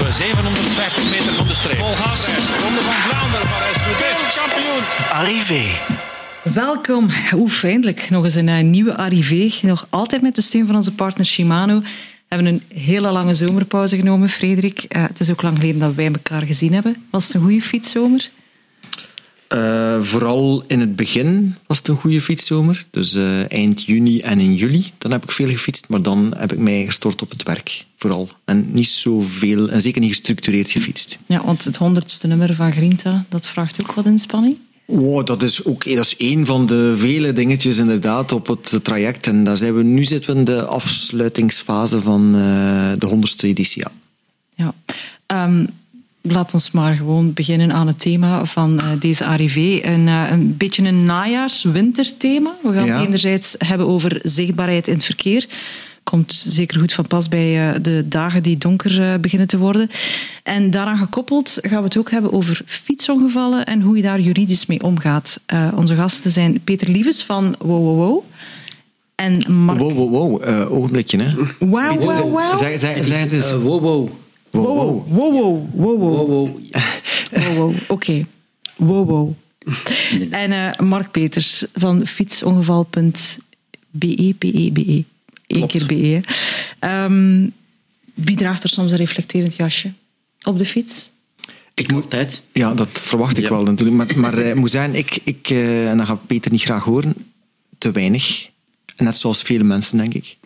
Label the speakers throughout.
Speaker 1: op 750 meter van de streep. Volgas, Ronde van Vlaanderen, Parijs-Roubaix, kampioen.
Speaker 2: Arrivé.
Speaker 3: Welkom. Oef, eindelijk nog eens een uh, nieuwe arrivé. Nog altijd met de steun van onze partner Shimano. We hebben een hele lange zomerpauze genomen, Frederik. Uh, het is ook lang geleden dat wij elkaar gezien hebben. Was het een goede fietszomer?
Speaker 4: Uh, vooral in het begin was het een goede fietszomer. Dus uh, eind juni en in juli. Dan heb ik veel gefietst, maar dan heb ik mij gestort op het werk. Vooral. En niet zoveel, en zeker niet gestructureerd gefietst.
Speaker 3: Ja, want het honderdste nummer van Grinta, dat vraagt ook wat inspanning.
Speaker 4: Oh, dat is ook dat is één van de vele dingetjes inderdaad op het traject. En daar zijn we, nu zitten we in de afsluitingsfase van uh, de honderdste editie. Ja.
Speaker 3: ja. Um, laat ons maar gewoon beginnen aan het thema van uh, deze arrivé. Een, uh, een beetje een najaars-winterthema. We gaan ja. het enerzijds hebben over zichtbaarheid in het verkeer. Komt zeker goed van pas bij uh, de dagen die donker beginnen te worden. En daaraan gekoppeld gaan we het ook hebben over fietsongevallen en hoe je daar juridisch mee omgaat. onze gasten zijn Peter Lieves van Wow Wow Wow. En Mark...
Speaker 4: Wow, wow, wow. ogenblikje, hè.
Speaker 3: Wow, wow, wow.
Speaker 4: Zeg, zeg, zeg het eens.
Speaker 5: Wow, wow,
Speaker 3: wow, wow, wow. wow. wow, wow. Oké, okay. wow, wow. En uh, Mark Peters van fietsongeval.be, be, be. Eén keer be. Um, wie draagt er soms een reflecterend jasje op de fiets?
Speaker 5: Ik moet tijd.
Speaker 4: Ja, dat verwacht ik ja. wel natuurlijk. Maar, maar uh, moet zijn, ik, ik uh, en dat gaat Peter niet graag horen, te weinig. Net zoals vele mensen, denk ik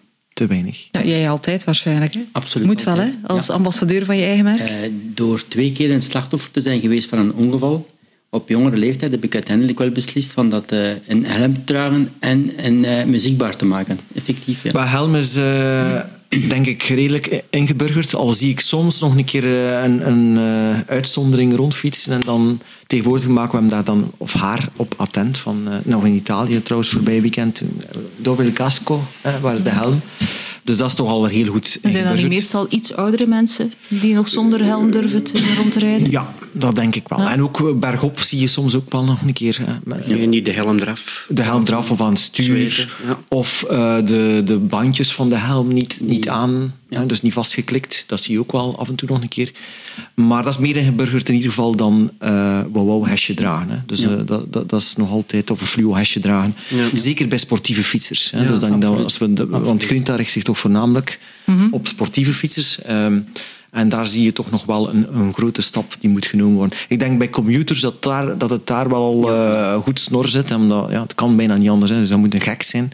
Speaker 4: te weinig.
Speaker 3: Ja, jij altijd waarschijnlijk. Hè?
Speaker 5: Absoluut.
Speaker 3: Moet wel, hè? als ja. ambassadeur van je eigen merk.
Speaker 5: Uh, door twee keer een slachtoffer te zijn geweest van een ongeval, op jongere leeftijd heb ik uiteindelijk wel beslist van dat uh, een helm te dragen en een uh, me zichtbaar te maken. Effectief, ja.
Speaker 4: Maar helm is denk ik redelijk ingeburgerd. Al zie ik soms nog een keer een, een uitzondering rondfietsen en dan tegenwoordig maken we hem daar dan, of haar, op attent. Van, nog in Italië trouwens, voorbij weekend, Dove il Casco, waar de helm. Dus dat is toch al heel goed.
Speaker 3: En zijn dat niet meestal iets oudere mensen die nog zonder helm durven te, rond te rijden?
Speaker 4: Ja, dat denk ik wel. Ja. En ook bergop zie je soms ook wel nog een keer. Hè,
Speaker 6: nee, niet de helm eraf.
Speaker 4: De helm eraf of aan het stuur. Ja. Of uh, de, de bandjes van de helm niet, niet aan. Ja. Dus niet vastgeklikt. Dat zie je ook wel af en toe nog een keer. Maar dat is meer ingeburgerd in ieder geval dan uh, wow hesje dragen. Hè. Dus uh, dat, dat, dat, is nog altijd, of een fluo hesje dragen. Zeker bij sportieve fietsers. Hè. dus dan, dat, als we de, want Grinta richt zich toch voornamelijk mm-hmm. op sportieve fietsers. Um, en daar zie je toch nog wel een, een, grote stap die moet genomen worden. Ik denk bij computers dat, daar, dat het daar wel uh, goed snor zit. Omdat, ja, het kan bijna niet anders. Hè. Dus dat moet een gek zijn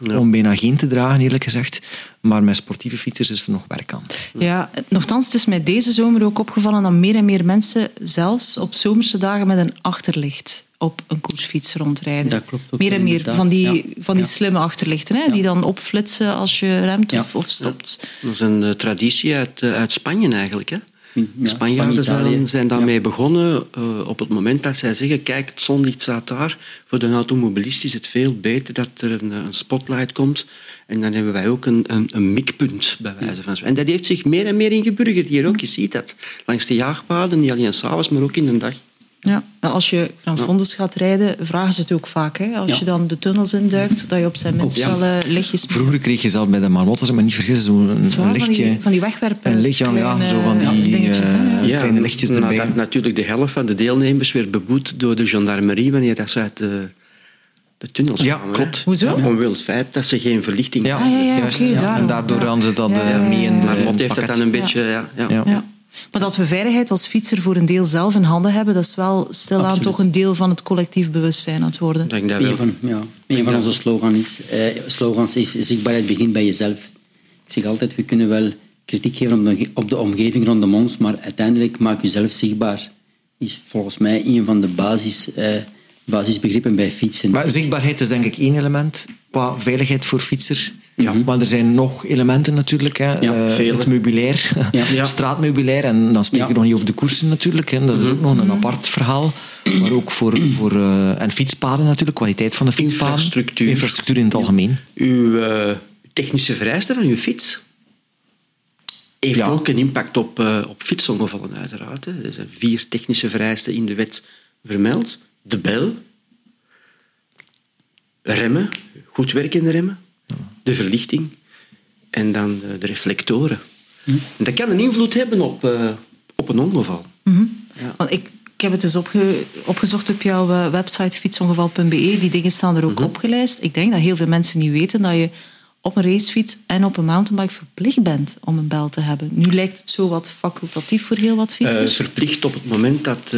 Speaker 4: ja. om bijna geen te dragen, eerlijk gezegd. Maar met sportieve fietsers is er nog werk aan.
Speaker 3: Ja, nogthans, het is mij deze zomer ook opgevallen dat meer en meer mensen zelfs op zomerse dagen met een achterlicht op een koersfiets rondrijden.
Speaker 5: Dat klopt ook
Speaker 3: meer en meer van die, ja. van die ja. slimme achterlichten, hè, die dan opflitsen als je remt of, of stopt.
Speaker 6: Dat is een uh, traditie uit, uh, uit Spanje eigenlijk. Hè? Ja, Spanjaarden zijn, zijn daarmee ja. begonnen uh, op het moment dat zij zeggen kijk, het zonlicht staat daar. Voor de automobilist is het veel beter dat er een, een spotlight komt. En dan hebben wij ook een, een, een mikpunt, bij wijze van En dat heeft zich meer en meer ingeburgerd hier ook. Je ziet dat. Langs de jaagpaden, niet alleen s'avonds, maar ook in de dag.
Speaker 3: Ja, als je Gran Fondos gaat rijden, vragen ze het ook vaak. Hè? Als ja. je dan de tunnels induikt, dat je op zijn minst wel ja. lichtjes...
Speaker 4: Vroeger kreeg je zelf bij de Marmot, als ik me niet vergis, zo'n lichtje...
Speaker 3: Van die, van die wegwerpen.
Speaker 4: Een lichtje, ja, zo van die uh, ja, kleine lichtjes erbij.
Speaker 6: Dat natuurlijk de helft van de deelnemers werd beboet door de gendarmerie wanneer dat ze uit de, de tunnels
Speaker 4: ja,
Speaker 6: kwamen.
Speaker 4: klopt.
Speaker 3: Hoezo?
Speaker 6: Omwille het feit dat ze geen verlichting
Speaker 4: ja,
Speaker 6: hadden.
Speaker 3: Ah, ja,
Speaker 4: juist.
Speaker 3: okay,
Speaker 4: en daardoor hadden ze dat uh, mee in de
Speaker 6: Marmot heeft dat dan een beetje... ja.
Speaker 3: Maar dat we veiligheid als fietser voor een deel zelf in handen hebben, dat is wel stilaan Absoluut. toch een deel van het collectief bewustzijn aan het worden.
Speaker 5: Denk dat een van, ja, een van onze slogan is, eh, slogans is zichtbaarheid begint bij jezelf. Ik zeg altijd, we kunnen wel kritiek geven op de, op de omgeving rondom ons, maar uiteindelijk maak jezelf zichtbaar. Is volgens mij een van de basis, eh, basisbegrippen bij fietsen.
Speaker 4: Maar zichtbaarheid is denk ik één element qua veiligheid voor fietsers. Ja. Maar er zijn nog elementen natuurlijk. Hè.
Speaker 5: Ja,
Speaker 4: uh, het meubilair, ja. straatmeubilair. En dan spreek je nog niet over de koersen natuurlijk. Hè. Dat is ook nog een apart verhaal. Maar ook voor... voor uh, en fietspaden natuurlijk, kwaliteit van de fietspaden.
Speaker 6: Infrastructuur.
Speaker 4: Infrastructuur in het algemeen.
Speaker 6: Uw uh, technische vereisten van uw fiets heeft ook een impact op, op fietsongevallen uiteraard. Hè. Er zijn vier technische vereisten in de wet vermeld. De bel, remmen, goed werkende remmen, de verlichting en dan de reflectoren. En dat kan een invloed hebben op, uh, op een ongeval.
Speaker 3: Mm ja. Want ik, ik heb het eens opge opgezocht op jouw eh, website fietsongeval.be. Die dingen staan er ook mm opgelijst. Ik denk dat heel veel mensen niet weten dat je op een racefiets en op een mountainbike verplicht bent om een bel te hebben. Nu lijkt het zo wat facultatief voor heel wat fietsers.
Speaker 6: Uh, verplicht op het moment dat uh,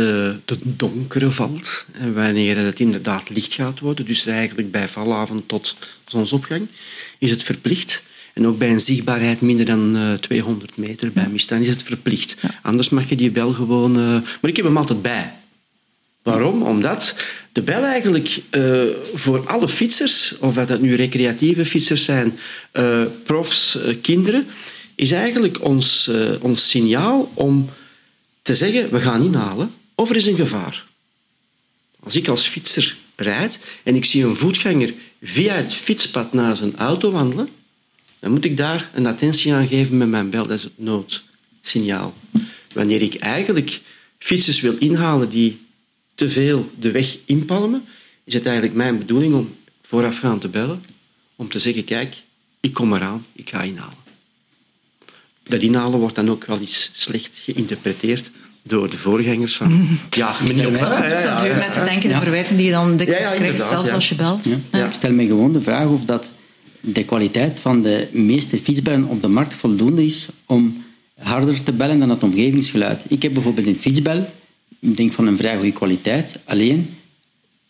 Speaker 6: de donkere valt. En wanneer het inderdaad licht gaat worden. Dus eigenlijk bij valavond tot zonsopgang is het verplicht. En ook bij een zichtbaarheid minder dan uh, 200 meter bij mist, dan is het verplicht. Ja. Anders mag je die bel gewoon... maar ik heb hem altijd bij. Waarom? Omdat de bel eigenlijk uh, voor alle fietsers, of dat nu recreatieve fietsers zijn, profs, kinderen, is eigenlijk ons, ons signaal om te zeggen, we gaan inhalen of er is een gevaar. Als ik als fietser en ik zie een voetganger via het fietspad naar zijn auto wandelen, dan moet ik daar een attentie aan geven met mijn bel. Dat is het noodsignaal. Wanneer ik eigenlijk fietsers wil inhalen die te veel de weg inpalmen, is het eigenlijk mijn bedoeling om voorafgaand te bellen, om te zeggen, kijk, ik kom eraan, ik ga inhalen. Dat inhalen wordt dan ook wel eens slecht geïnterpreteerd door de voorgangers van...
Speaker 3: Ja, meneer... Ik zat met te denken de verwijten die je dan dikwijls ja, krijgt, zelfs als je belt.
Speaker 5: Ik stel me gewoon de vraag of dat de kwaliteit van de meeste fietsbellen op de markt voldoende is om harder te bellen dan het omgevingsgeluid. Ik heb bijvoorbeeld een fietsbel ik denk van een vrij goede kwaliteit. Alleen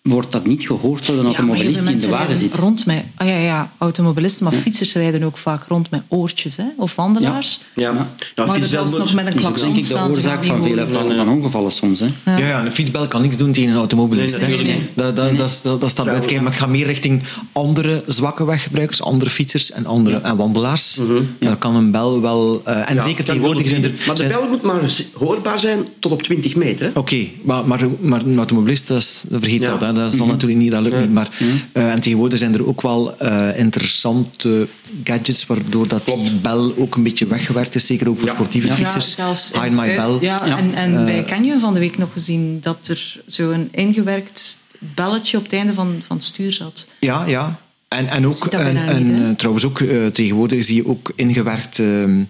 Speaker 5: wordt dat niet gehoord door een automobilist die in de wagen zit.
Speaker 3: Rond mij, ah, ja, ja, automobilisten, maar fietsers rijden ook vaak rond met oortjes, hè? of wandelaars.
Speaker 6: Ja. Ja.
Speaker 3: Ja. maar zelfs nog met een klakson
Speaker 5: is denk ik de oorzaak van vele van, van, ongevallen soms. Hè.
Speaker 4: Ja. Ja, een fietsbel kan niks doen tegen een automobilist. Nee, nee, nee, Dat, dat, dat, dat, dat staat buiten Maar het gaat meer richting andere zwakke weggebruikers, andere fietsers en, andere, en wandelaars. Mm -hmm. Daar kan een bel wel... Uh, en zeker tegenwoordig zijn er...
Speaker 6: Maar de bel moet maar hoorbaar zijn tot op 20 meter.
Speaker 4: Oké, okay, maar, maar, maar een automobilist, dat is, vergeet dat. Hè. Dat is dan mhm. natuurlijk niet dat lukt niet. Maar, uh, en tegenwoordig zijn er ook wel uh, interessante gadgets waardoor dat die bel ook een beetje weggewerkt is. Zeker ook voor sportieve ja. fietsers.
Speaker 3: Ja, zelfs Hide My Bell. Ja, en, en uh, bij Canyon van de week nog gezien dat er zo'n ingewerkt belletje op het einde van, van het stuur zat.
Speaker 4: Ja, ja. En, en ook, en, en niet, trouwens ook, tegenwoordig zie je ook ingewerkt ehm,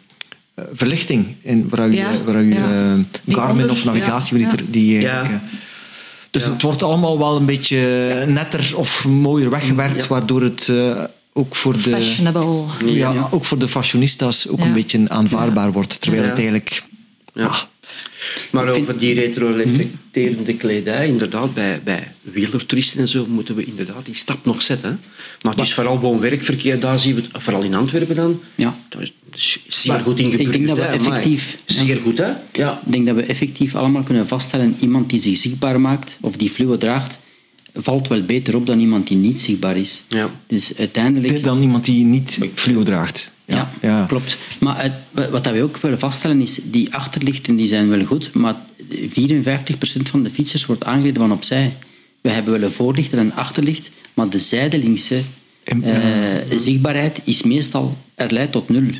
Speaker 4: verlichting in, waar je, ja, waar je Garmin of navigatie die, die dus het wordt allemaal wel een beetje netter of mooier weggewerkt, waardoor het uh, ook voor de...
Speaker 3: Fashionable.
Speaker 4: Ja, ook voor de fashionistas ook een beetje aanvaardbaar wordt. Terwijl het eigenlijk... Ah,
Speaker 6: maar over die retro-reflecterende kledij, inderdaad, bij, bij wielertoeristen en zo moeten we inderdaad die stap nog zetten. Maar het is vooral woon-werkverkeer, daar zien we het, vooral in Antwerpen dan. Ja. Dat is zeer goed ingeburgerd.
Speaker 5: Ik denk dat we effectief...
Speaker 6: Zeer goed, hè? Ja.
Speaker 5: Ik denk dat we effectief allemaal kunnen vaststellen, iemand die zich zichtbaar maakt, of die fluo draagt, valt wel beter op dan iemand die niet zichtbaar is. Ja. Dus uiteindelijk...
Speaker 4: Dan iemand die niet fluo draagt.
Speaker 5: Ja, ja, klopt. Maar het, wat we ook willen vaststellen is, die achterlichten die zijn wel goed, maar 54% van de fietsers wordt aangereden van opzij. We hebben wel een voorlicht en een achterlicht, maar de zijdelingse uh, zichtbaarheid is meestal, er leidt tot nul.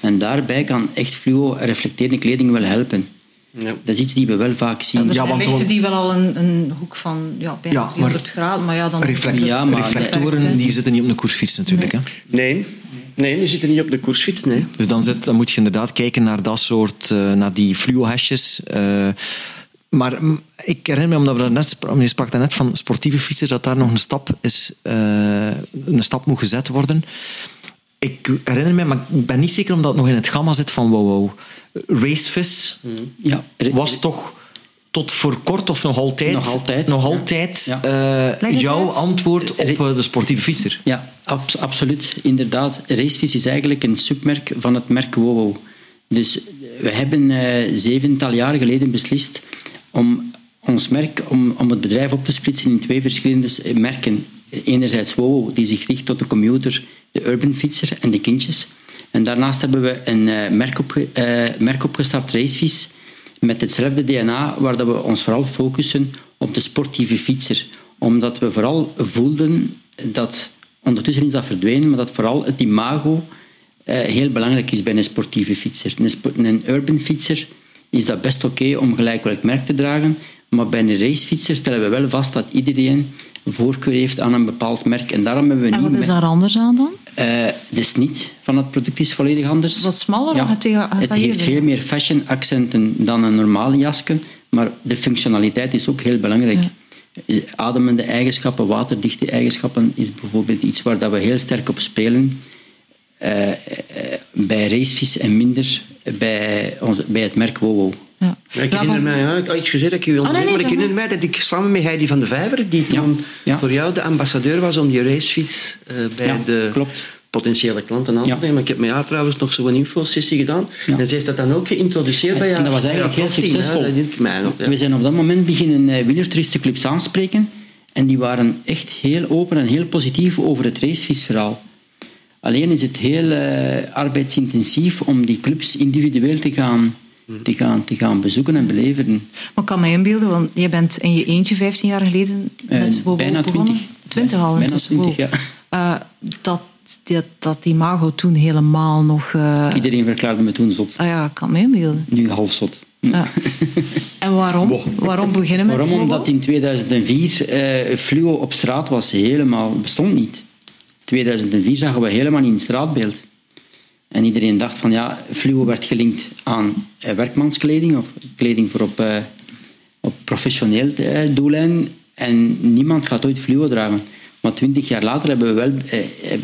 Speaker 5: En daarbij kan echt fluo reflecterende kleding wel helpen. Ja. Dat is iets die we wel vaak zien.
Speaker 3: Ja, er zijn die wel al een, een hoek van ja, bijna ja, 300 graden, maar ja, dan...
Speaker 4: ja, maar reflectoren die zitten niet op een koersfiets natuurlijk.
Speaker 6: Nee. Hè? nee. Nee, die zitten niet op de koersfiets, nee.
Speaker 4: Dus dan, zit, dan moet je inderdaad kijken naar dat soort, uh, naar die fluo-hesjes. Uh, maar ik herinner me, omdat we net, je sprak net van sportieve fietsen, dat daar nog een stap, is, uh, een stap moet gezet worden. Ik herinner me, maar ik ben niet zeker omdat het nog in het gamma zit van wow, wow. Racefish ja. was toch tot voor kort of nog altijd,
Speaker 5: nog altijd,
Speaker 4: nog altijd ja. uh, jouw antwoord op uh, de sportieve fietser.
Speaker 5: Ja, ab absoluut. Inderdaad. Racefiets is eigenlijk een submerk van het merk Wowo. Dus we hebben uh, zevental jaar geleden beslist om ons merk, om, om het bedrijf op te splitsen in twee verschillende merken. Enerzijds Wowo, die zich richt tot de commuter, de urban fietser en de kindjes. En daarnaast hebben we een merk, op, merk opgestart, Racefiets, met hetzelfde DNA, waar dat we ons vooral focussen op de sportieve fietser. Omdat we vooral voelden dat, ondertussen is dat verdwenen, maar dat vooral het imago eh, heel belangrijk is bij een sportieve fietser. Een, urban fietser is dat best oké om gelijk welk merk te dragen, maar bij een racefietser stellen we wel vast dat iedereen voorkeur heeft aan een bepaald merk. En daarom hebben we
Speaker 3: en
Speaker 5: niet...
Speaker 3: wat is daar anders aan dan?
Speaker 5: Uh, de snit van het product is volledig anders.
Speaker 3: Wat smaller?
Speaker 5: Ja, het, het heeft veel meer fashion accenten dan een normale jasken, maar de functionaliteit is ook heel belangrijk. Ja. Ademende eigenschappen, waterdichte eigenschappen is bijvoorbeeld iets waar dat we heel sterk op spelen. Uh, uh, bij racevis en minder bij, onze, bij het merk Wowo.
Speaker 6: Ja. Ja, ik herinner mij, ja, ik, excuseer dat ik u wil oh, nee, maar ik herinner mij dat ik samen met Heidi van de Vijver, die toen voor jou de ambassadeur was om die racefiets uh, bij de
Speaker 5: klopt.
Speaker 6: potentiële klanten aan te nemen. Ik heb met haar trouwens nog zo'n infosessie gedaan. En ze heeft dat dan ook geïntroduceerd bij jou.
Speaker 5: En dat was eigenlijk heel succesvol.
Speaker 6: Nog,
Speaker 5: We zijn op dat moment beginnen uh, wielertouristenclubs aanspreken. En die waren echt heel open en heel positief over het racefietsverhaal. Alleen is het heel uh, arbeidsintensief om die clubs individueel te gaan te gaan, te gaan bezoeken en beleven. Maar
Speaker 3: ik kan me inbeelden, want je bent in je eentje 15 jaar geleden met
Speaker 5: uh, Bijna 20.
Speaker 3: 20 al
Speaker 5: Bijna 20, ja.
Speaker 3: Uh, dat, dat, dat imago toen helemaal nog... Uh...
Speaker 5: Iedereen verklaarde me toen zot.
Speaker 3: Ah ja, ik kan me inbeelden.
Speaker 5: Nu half zot.
Speaker 3: Ja. en waarom? Waarom beginnen met
Speaker 5: Waarom? Omdat in 2004 uh, fluo op straat was helemaal, bestond niet. 2004 zagen we helemaal niet in straatbeeld. En iedereen dacht van ja, fluo werd gelinkt aan eh, werkmanskleding of kleding voor op, uh, op professioneel uh, doelijn. En niemand gaat ooit fluo dragen. Maar twintig jaar later hebben we wel,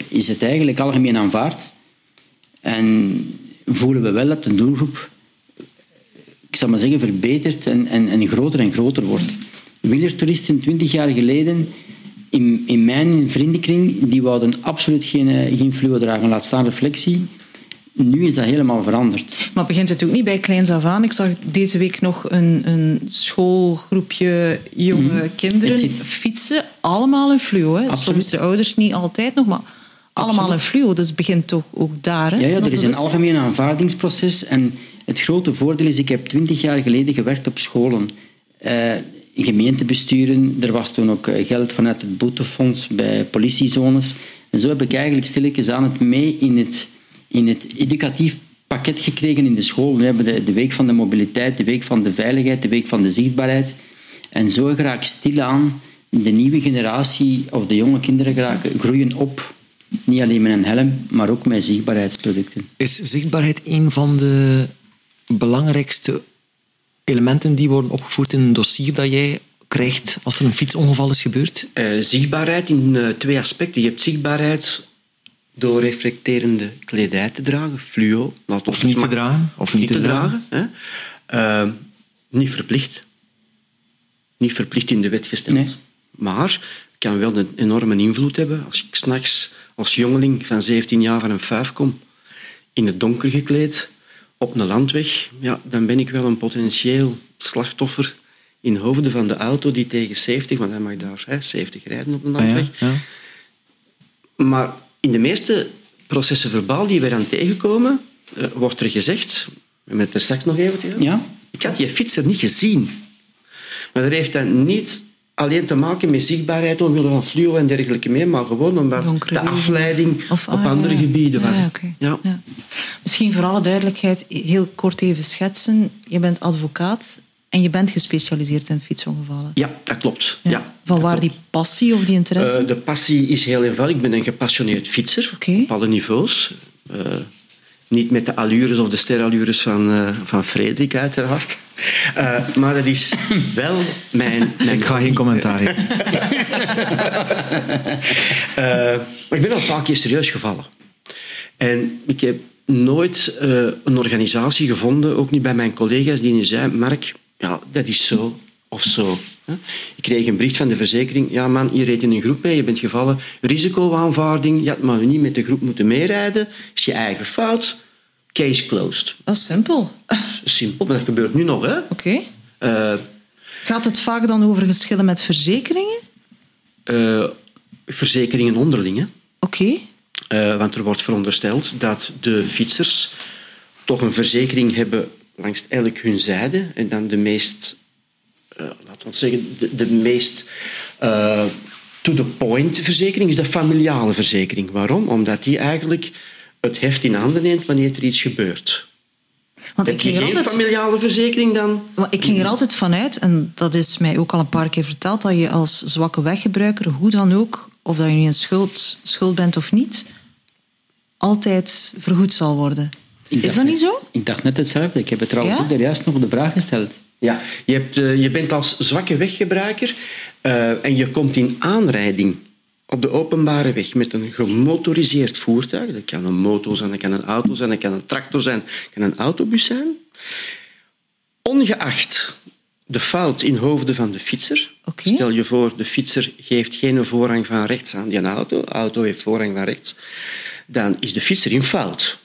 Speaker 5: is het eigenlijk algemeen aanvaard. En voelen we wel dat de doelgroep, ik zal maar zeggen, verbetert en, en, en groter en groter wordt. Wielertoeristen twintig jaar geleden in, in mijn vriendenkring, die wouden absoluut geen, geen fluo dragen. Laat staan reflectie. Nu is dat helemaal veranderd.
Speaker 3: Maar begint het ook niet bij kleins af aan? Ik zag deze week nog een, een schoolgroepje jonge mm. kinderen fietsen. Allemaal in fluo. Hè? Soms de ouders niet altijd nog, maar allemaal in fluo. Dus het begint toch ook daar. Hè?
Speaker 5: Ja, ja, er is een algemeen aanvaardingsproces. En het grote voordeel is, ik heb twintig jaar geleden gewerkt op scholen. Uh, gemeentebesturen, er was toen ook eh, geld vanuit het boetefonds bij politiezones. En zo heb ik eigenlijk stilletjes aan het mee in het in het educatief pakket gekregen in de school. We hebben de, de week van de mobiliteit, de week van de veiligheid, de week van de zichtbaarheid. En zo raak stilaan de nieuwe generatie of de jonge kinderen geraken, groeien op. Niet alleen met een helm, maar ook met zichtbaarheidsproducten.
Speaker 4: Is zichtbaarheid een van de belangrijkste elementen die worden opgevoerd in een dossier dat jij krijgt als er een fietsongeval is gebeurd?
Speaker 6: Uh, zichtbaarheid in uh, twee aspecten. Je hebt zichtbaarheid door reflecterende kledij te dragen, fluo.
Speaker 4: Of niet te dragen.
Speaker 6: Of niet te dragen. Hè. Uh, niet verplicht. Niet verplicht in de wet gesteld.
Speaker 5: Nee.
Speaker 6: Maar kan wel een enorme invloed hebben als ik s'nachts als jongeling van 17 jaar van een vijf kom, in het donker gekleed, op een landweg, ja, dan ben ik wel een potentieel slachtoffer in hoofden van de auto die tegen 70, want hij mag daar hè, 70 rijden op een landweg.
Speaker 4: Ah, ja, ja.
Speaker 6: Maar in de meeste processen verbaal die we dan tegenkomen, uh, wordt er gezegd, met het er straks nog even
Speaker 5: ja?
Speaker 6: ik had die fietser niet gezien. Maar dat heeft dan niet alleen te maken met zichtbaarheid omwille van fluo en dergelijke meer, maar gewoon omdat Donkere de afleiding of, op ah, andere ja. gebieden was.
Speaker 3: Ja, okay. ja. Misschien voor alle duidelijkheid heel kort even schetsen. Je bent advocaat en je bent gespecialiseerd in fietsongevallen.
Speaker 6: Ja, dat klopt. Ja.
Speaker 3: Van waar die passie of die interesse?
Speaker 6: Uh, de passie is heel eenvoudig. Ik ben een gepassioneerd fietser
Speaker 3: okay.
Speaker 6: op alle niveaus. Uh, niet met de allures of de sterallures van, uh, van Frederik, uiteraard. maar dat is wel mijn... mijn
Speaker 4: ik ga geen commentaar
Speaker 6: maar ik ben al een paar keer serieus gevallen. En ik heb nooit een organisatie gevonden, ook niet bij mijn collega's, die zeiden: Mark, ja, dat is zo of zo. Ik kreeg een bericht van de verzekering. Ja, man, je reed in een groep mee, je bent gevallen. Risicoaanvaarding, je had maar niet met de groep moeten meerijden. Is je eigen fout. Case closed.
Speaker 3: Dat is simpel.
Speaker 6: Simpel, maar dat gebeurt nu nog, hè?
Speaker 3: Oké. Okay. Uh, Gaat het vaak dan over geschillen met verzekeringen?
Speaker 6: Uh, verzekeringen onderling, hè?
Speaker 3: Oké. Okay.
Speaker 6: Uh, want er wordt verondersteld dat de fietsers toch een verzekering hebben langs elk hun zijde en dan de meest, uh, laten we zeggen, de, de meest uh, to-the-point verzekering is de familiale verzekering. Waarom? Omdat die eigenlijk het heft in handen neemt wanneer er iets gebeurt. Want Heb ik ging je geen altijd... familiale verzekering dan?
Speaker 3: Ik ging er altijd vanuit, en dat is mij ook al een paar keer verteld, dat je als zwakke weggebruiker, hoe dan ook, of dat je nu in schuld, schuld bent of niet, altijd vergoed zal worden. Is dat niet zo?
Speaker 5: Ik dacht net hetzelfde. Ik heb het trouwens ja? ook daar juist nog de vraag gesteld.
Speaker 6: Ja, je, hebt, uh, je bent als zwakke weggebruiker uh, en je komt in aanrijding op de openbare weg met een gemotoriseerd voertuig. Dat kan een motor zijn, dat kan een auto zijn, dat kan een tractor zijn, dat kan een autobus zijn. Ongeacht de fout in hoofden van de fietser. Stel je voor, de fietser geeft geen voorrang van rechts aan die auto. De auto heeft voorrang van rechts. Dan is de fietser in fout.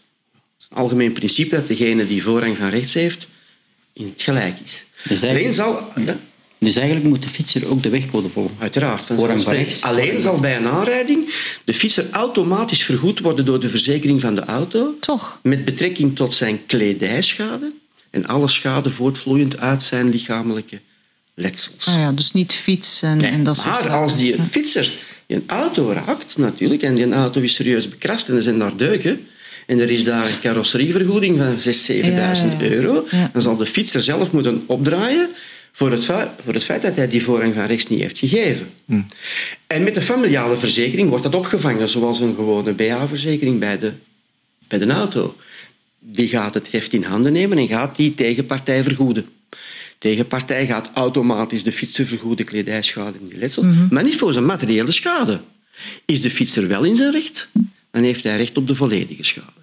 Speaker 6: Algemeen principe dat degene die voorrang van rechts heeft, in het gelijk is.
Speaker 5: Dus Alleen zal... Ja? Dus eigenlijk moet de fietser ook de wegcode volgen.
Speaker 6: Uiteraard. Van van rechts. Alleen zal bij een aanrijding de fietser automatisch vergoed worden door de verzekering van de auto.
Speaker 3: Toch?
Speaker 6: Met betrekking tot zijn kledijschade en alle schade voortvloeiend uit zijn lichamelijke letsels.
Speaker 3: Ah ja, dus niet fiets en, en dat soort
Speaker 6: Maar als die fietser een auto raakt, natuurlijk, en die auto is serieus bekrast en er zijn daar deuken, en er is daar een carrosserievergoeding van 6.000, 7.000 euro, dan zal de fietser zelf moeten opdraaien voor het, voor het feit dat hij die voorrang van rechts niet heeft gegeven. Hm. En met de familiale verzekering wordt dat opgevangen, zoals een gewone BA-verzekering bij de, bij de auto. Die gaat het heft in handen nemen en gaat die tegenpartij vergoeden. Tegenpartij gaat automatisch de fietser vergoeden, kledijschade en die letsel, mhm. maar niet voor zijn materiële schade. Is de fietser wel in zijn recht, dan heeft hij recht op de volledige schade.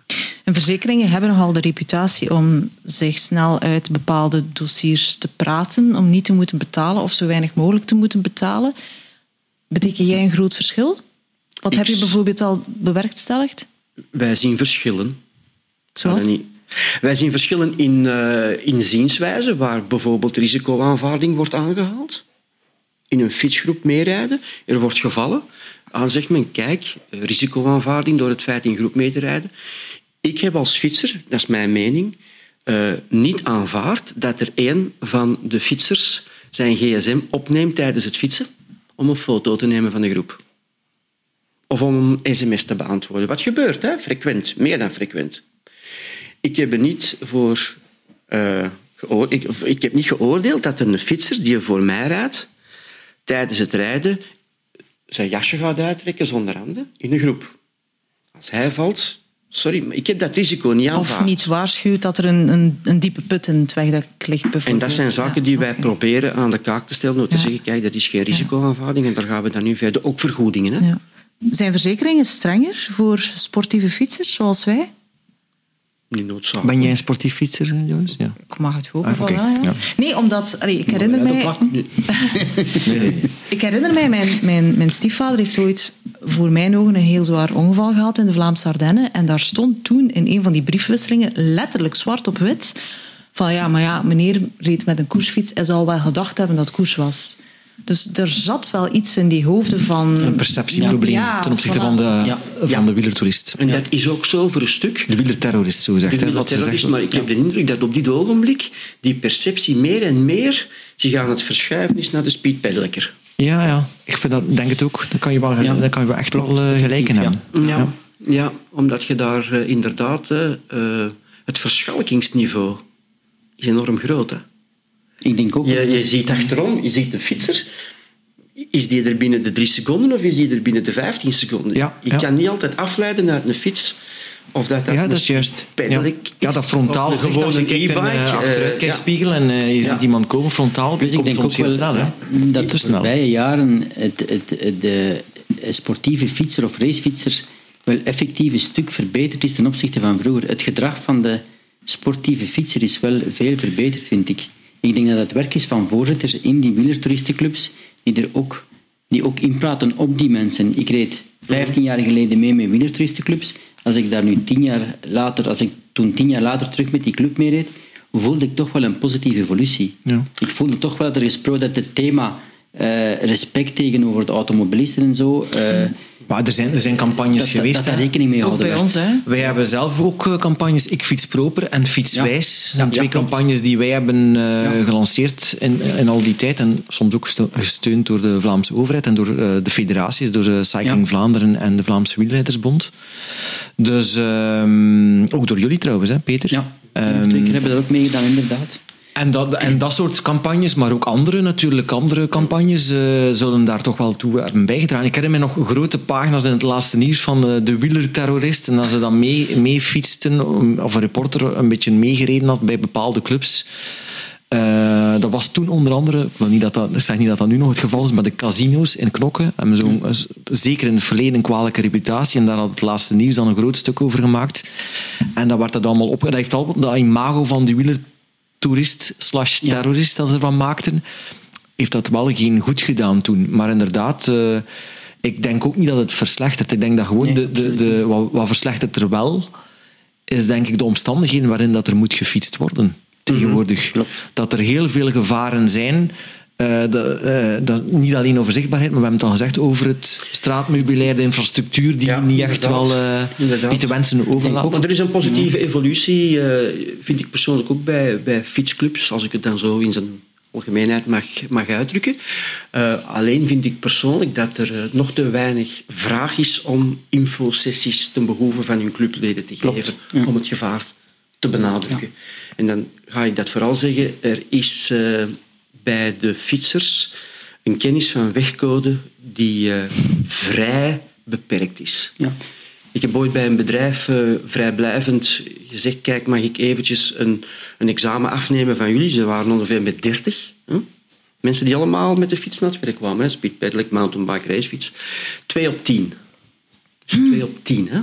Speaker 3: En verzekeringen hebben nogal de reputatie om zich snel uit bepaalde dossiers te praten, om niet te moeten betalen of zo weinig mogelijk te moeten betalen. Beteken jij een groot verschil? Wat heb je bijvoorbeeld al bewerkstelligd?
Speaker 6: Wij zien verschillen.
Speaker 3: Zoals?
Speaker 6: Wij zien verschillen in, uh, in zienswijze, waar bijvoorbeeld risicoaanvaarding wordt aangehaald. In een fietsgroep meerijden, er wordt gevallen. Dan zegt men, kijk, risicoaanvaarding door het feit in groep mee te rijden. Ik heb als fietser, dat is mijn mening, uh, niet aanvaard dat er een van de fietsers zijn gsm opneemt tijdens het fietsen om een foto te nemen van de groep. Of om een sms te beantwoorden. Wat gebeurt, hè? frequent, meer dan frequent. Ik heb niet voor... Uh, ik, ik heb niet geoordeeld dat een fietser die voor mij rijdt, tijdens het rijden zijn jasje gaat uittrekken zonder handen in een groep. Als hij valt, Sorry, maar ik heb dat risico niet aanvaard.
Speaker 3: Of niet waarschuwt dat er een, een, een diepe put in het wegdek ligt, bijvoorbeeld.
Speaker 6: En dat zijn zaken die wij proberen aan de kaak te stellen. Door te zeggen, kijk, dat is geen risicoaanvaarding en daar gaan we dan nu verder. Ook vergoedingen. Hè?
Speaker 3: Zijn verzekeringen strenger voor sportieve fietsers zoals wij?
Speaker 6: Niet
Speaker 4: Ben jij een sportief fietser, Joris?
Speaker 3: Ja. Ik mag het hopen ah, okay. ja. ja. Nee, omdat... Allee, ik herinner mij... nee, nee. ik herinner mij, mijn, mijn, mijn stiefvader heeft ooit voor mijn ogen een heel zwaar ongeval gehad in de Vlaamse Ardennen. En daar stond toen in een van die briefwisselingen letterlijk zwart op wit van ja, maar ja, meneer reed met een koersfiets. Hij zal wel gedacht hebben dat het koers was. Dus er zat wel iets in die hoofden van...
Speaker 4: Een perceptieprobleem ten opzichte van de, ja. van de wielertoerist.
Speaker 6: En dat is ook zo voor een stuk...
Speaker 4: De wielerterrorist, zo zegt
Speaker 6: hij. De wielerterrorist, maar ik heb de indruk dat op dit ogenblik die perceptie meer en meer zich aan het verschuiven is naar de speedpedellekker.
Speaker 4: Ja, ja. Ik vind dat, denk het ook. Dat kan je wel, dat kan je wel echt wel uh, gelijken hebben.
Speaker 6: Ja. Ja. omdat je daar uh, inderdaad... Uh, het verschalkingsniveau is enorm groot. Hè.
Speaker 5: Ik denk ook...
Speaker 6: Je, je ziet achterom, je ziet de fietser. Is die er binnen de drie seconden of is die er binnen de vijftien seconden?
Speaker 4: Ja,
Speaker 6: je kan niet altijd afleiden naar een fiets of dat, dat,
Speaker 4: ja, dat is juist. Ja. ja, dat frontaal gewoon een e-bike. Uh, achteruitkijkspiegel en uh, je ziet iemand komen frontaal.
Speaker 5: Dus ik denk ook wel snel, hè? dat de voorbije jaren het, het, de sportieve fietser of racefietser wel effectief een stuk verbeterd is ten opzichte van vroeger. Het gedrag van de sportieve fietser is wel veel verbeterd, vind ik. Ik denk dat het werk is van voorzitters in die wielertoeristenclubs die er ook, die ook inpraten op die mensen. Ik reed 15 jaar geleden mee met wielertoeristenclubs. Als ik daar nu tien jaar later, als ik toen tien jaar later terug met die club meereed, voelde ik toch wel een positieve evolutie. Ja. Ik voelde toch wel dat er gesproken dat het thema uh, respect tegenover de automobilisten en zo. Uh,
Speaker 4: maar er zijn, er zijn campagnes geweest.
Speaker 5: Dat daar rekening mee houden.
Speaker 3: Bij ons, hè?
Speaker 4: Wij hebben zelf ook eh, campagnes Ik Fiets Proper en Fietswijs. Dat zijn twee campagnes die wij hebben uh, gelanceerd in, in al die tijd. En soms ook gesteund door de Vlaamse overheid en door uh, de federaties, door de Cycling Vlaanderen en de Vlaamse Wielrijdersbond. Dus um, ook door jullie trouwens, hè, Peter?
Speaker 5: Ja. Um, twee keer hebben we dat ook meegedaan, inderdaad.
Speaker 4: En dat, en dat soort campagnes, maar ook andere natuurlijk, andere campagnes uh, zullen daar toch wel toe hebben bijgedragen. Ik herinner me nog grote pagina's in het laatste nieuws van uh, de wielerterrorist. En dat ze dan mee, mee fietsten, of een reporter een beetje meegereden had bij bepaalde clubs. Uh, dat was toen onder andere, ik, niet dat dat, ik zeg niet dat dat nu nog het geval is, maar de casino's in Knokken hebben zo, zeker in het verleden een kwalijke reputatie. En daar had het laatste nieuws dan een groot stuk over gemaakt. En dat werd dat allemaal op. Dat heeft al dat imago van die wieler toerist slash terrorist als ze ervan maakten, heeft dat wel geen goed gedaan toen. Maar inderdaad, uh, ik denk ook niet dat het verslechtert. Ik denk dat gewoon de, de, de, wat, wat verslechtert er wel, is denk ik de omstandigheden waarin dat er moet gefietst worden tegenwoordig. Mm Dat er heel veel gevaren zijn. Uh, uh, niet alleen over zichtbaarheid, maar we hebben het al gezegd over het straatmeubilair, de infrastructuur die niet echt wel uh, die te wensen overlaat.
Speaker 6: Maar er is een positieve evolutie, vind ik persoonlijk ook bij, bij fietsclubs, als ik het dan zo in zijn algemeenheid mag, mag uitdrukken. alleen vind ik persoonlijk dat er nog te weinig vraag is om infosessies ten behoeve van hun clubleden te geven, om het gevaar te benadrukken. En dan ga ik dat vooral zeggen, er is bij de fietsers een kennis van wegcode die uh, vrij beperkt is. Ja. Ik heb ooit bij een bedrijf uh, vrijblijvend gezegd, kijk, mag ik eventjes een, een examen afnemen van jullie? Ze waren ongeveer met dertig. Mensen die allemaal met de fiets naar het werk kwamen. Speed pedelec, mountainbike, racefiets. Twee op tien. Dus twee op tien, hè?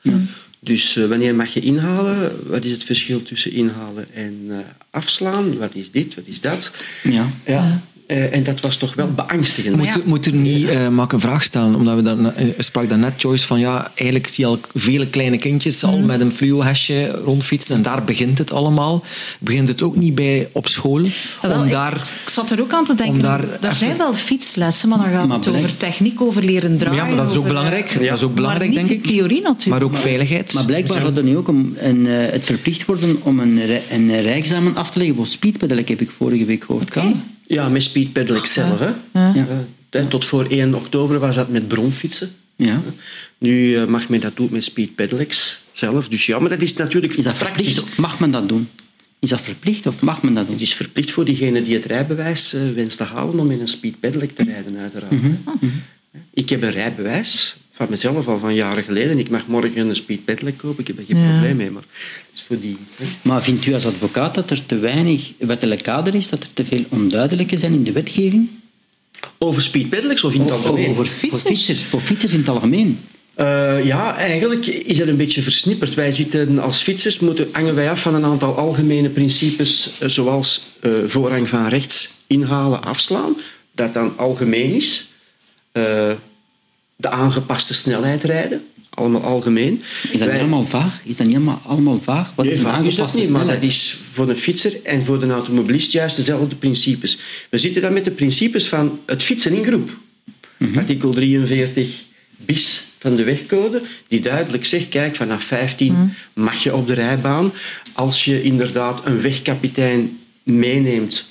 Speaker 6: Ja. Dus uh, wanneer mag je inhalen? Wat is het verschil tussen inhalen en uh, afslaan? Wat is dit? Wat is dat? Ja. ja. Uh, en dat was toch wel beangstigend.
Speaker 4: Moet, ja. moet er niet, uh, mag ik een vraag stellen? Omdat we dan, uh, sprak daarnet Joyce van ja, eigenlijk zie je al vele kleine kindjes al mm. met een fluo-hesje rondfietsen en daar begint het allemaal. Begint het ook niet bij op school?
Speaker 3: Wel, om daar, ik, ik, zat er ook aan te denken, daar, er zijn wel fietslessen, maar dan gaat maar het over techniek, over leren draaien.
Speaker 4: Ja, maar dat is ook belangrijk. Ja. Dat is ook belangrijk,
Speaker 3: denk
Speaker 4: ik.
Speaker 3: theorie natuurlijk.
Speaker 4: Maar ook veiligheid.
Speaker 5: Maar blijkbaar gaat er nu ook om een, het verplicht worden om een, een rijexamen af te leggen voor speedpedal, heb ik vorige week gehoord. Kan
Speaker 6: ja, met Speed Pedelec zelf. Hè. Ja. Uh, tot voor 1 oktober was dat met bronfietsen. Ja. Nu uh, mag men dat doen met Speed Pedelecs zelf. Dus ja, maar dat is natuurlijk
Speaker 5: is dat verplicht. Of mag men dat doen? Is dat verplicht of mag men dat doen?
Speaker 6: Het is verplicht voor diegene die het rijbewijs wenst te halen om in een Speed Pedelec te rijden, uiteraard. Mm -hmm. Ik heb een rijbewijs van mezelf al van jaren geleden. Ik mag morgen een speed pedelec kopen, ik heb er geen probleem mee. Maar, is voor die,
Speaker 5: maar vindt u als advocaat dat er te weinig wettelijk kader is, dat er te veel onduidelijke zijn in de wetgeving?
Speaker 6: Over speed pedelecs of in het algemeen?
Speaker 5: Over fietsers. Voor fietsers, voor fietsers in het algemeen.
Speaker 6: Uh, ja, eigenlijk is dat een beetje versnipperd. Wij zitten als fietsers, moeten, hangen wij af van een aantal algemene principes, uh, zoals uh, voorrang van rechts inhalen, afslaan, dat dan algemeen is de aangepaste snelheid rijden. Allemaal algemeen.
Speaker 5: Is dat niet allemaal vaag? Is dat niet allemaal, allemaal vaag?
Speaker 6: Wat nee, is vaag is dat niet, maar dat is voor de fietser en voor de automobilist juist dezelfde principes. We zitten dan met de principes van het fietsen in groep. Mhm. Artikel 43 bis van de wegcode, die duidelijk zegt, kijk, vanaf 15 mhm. mag je op de rijbaan. Als je inderdaad een wegkapitein meeneemt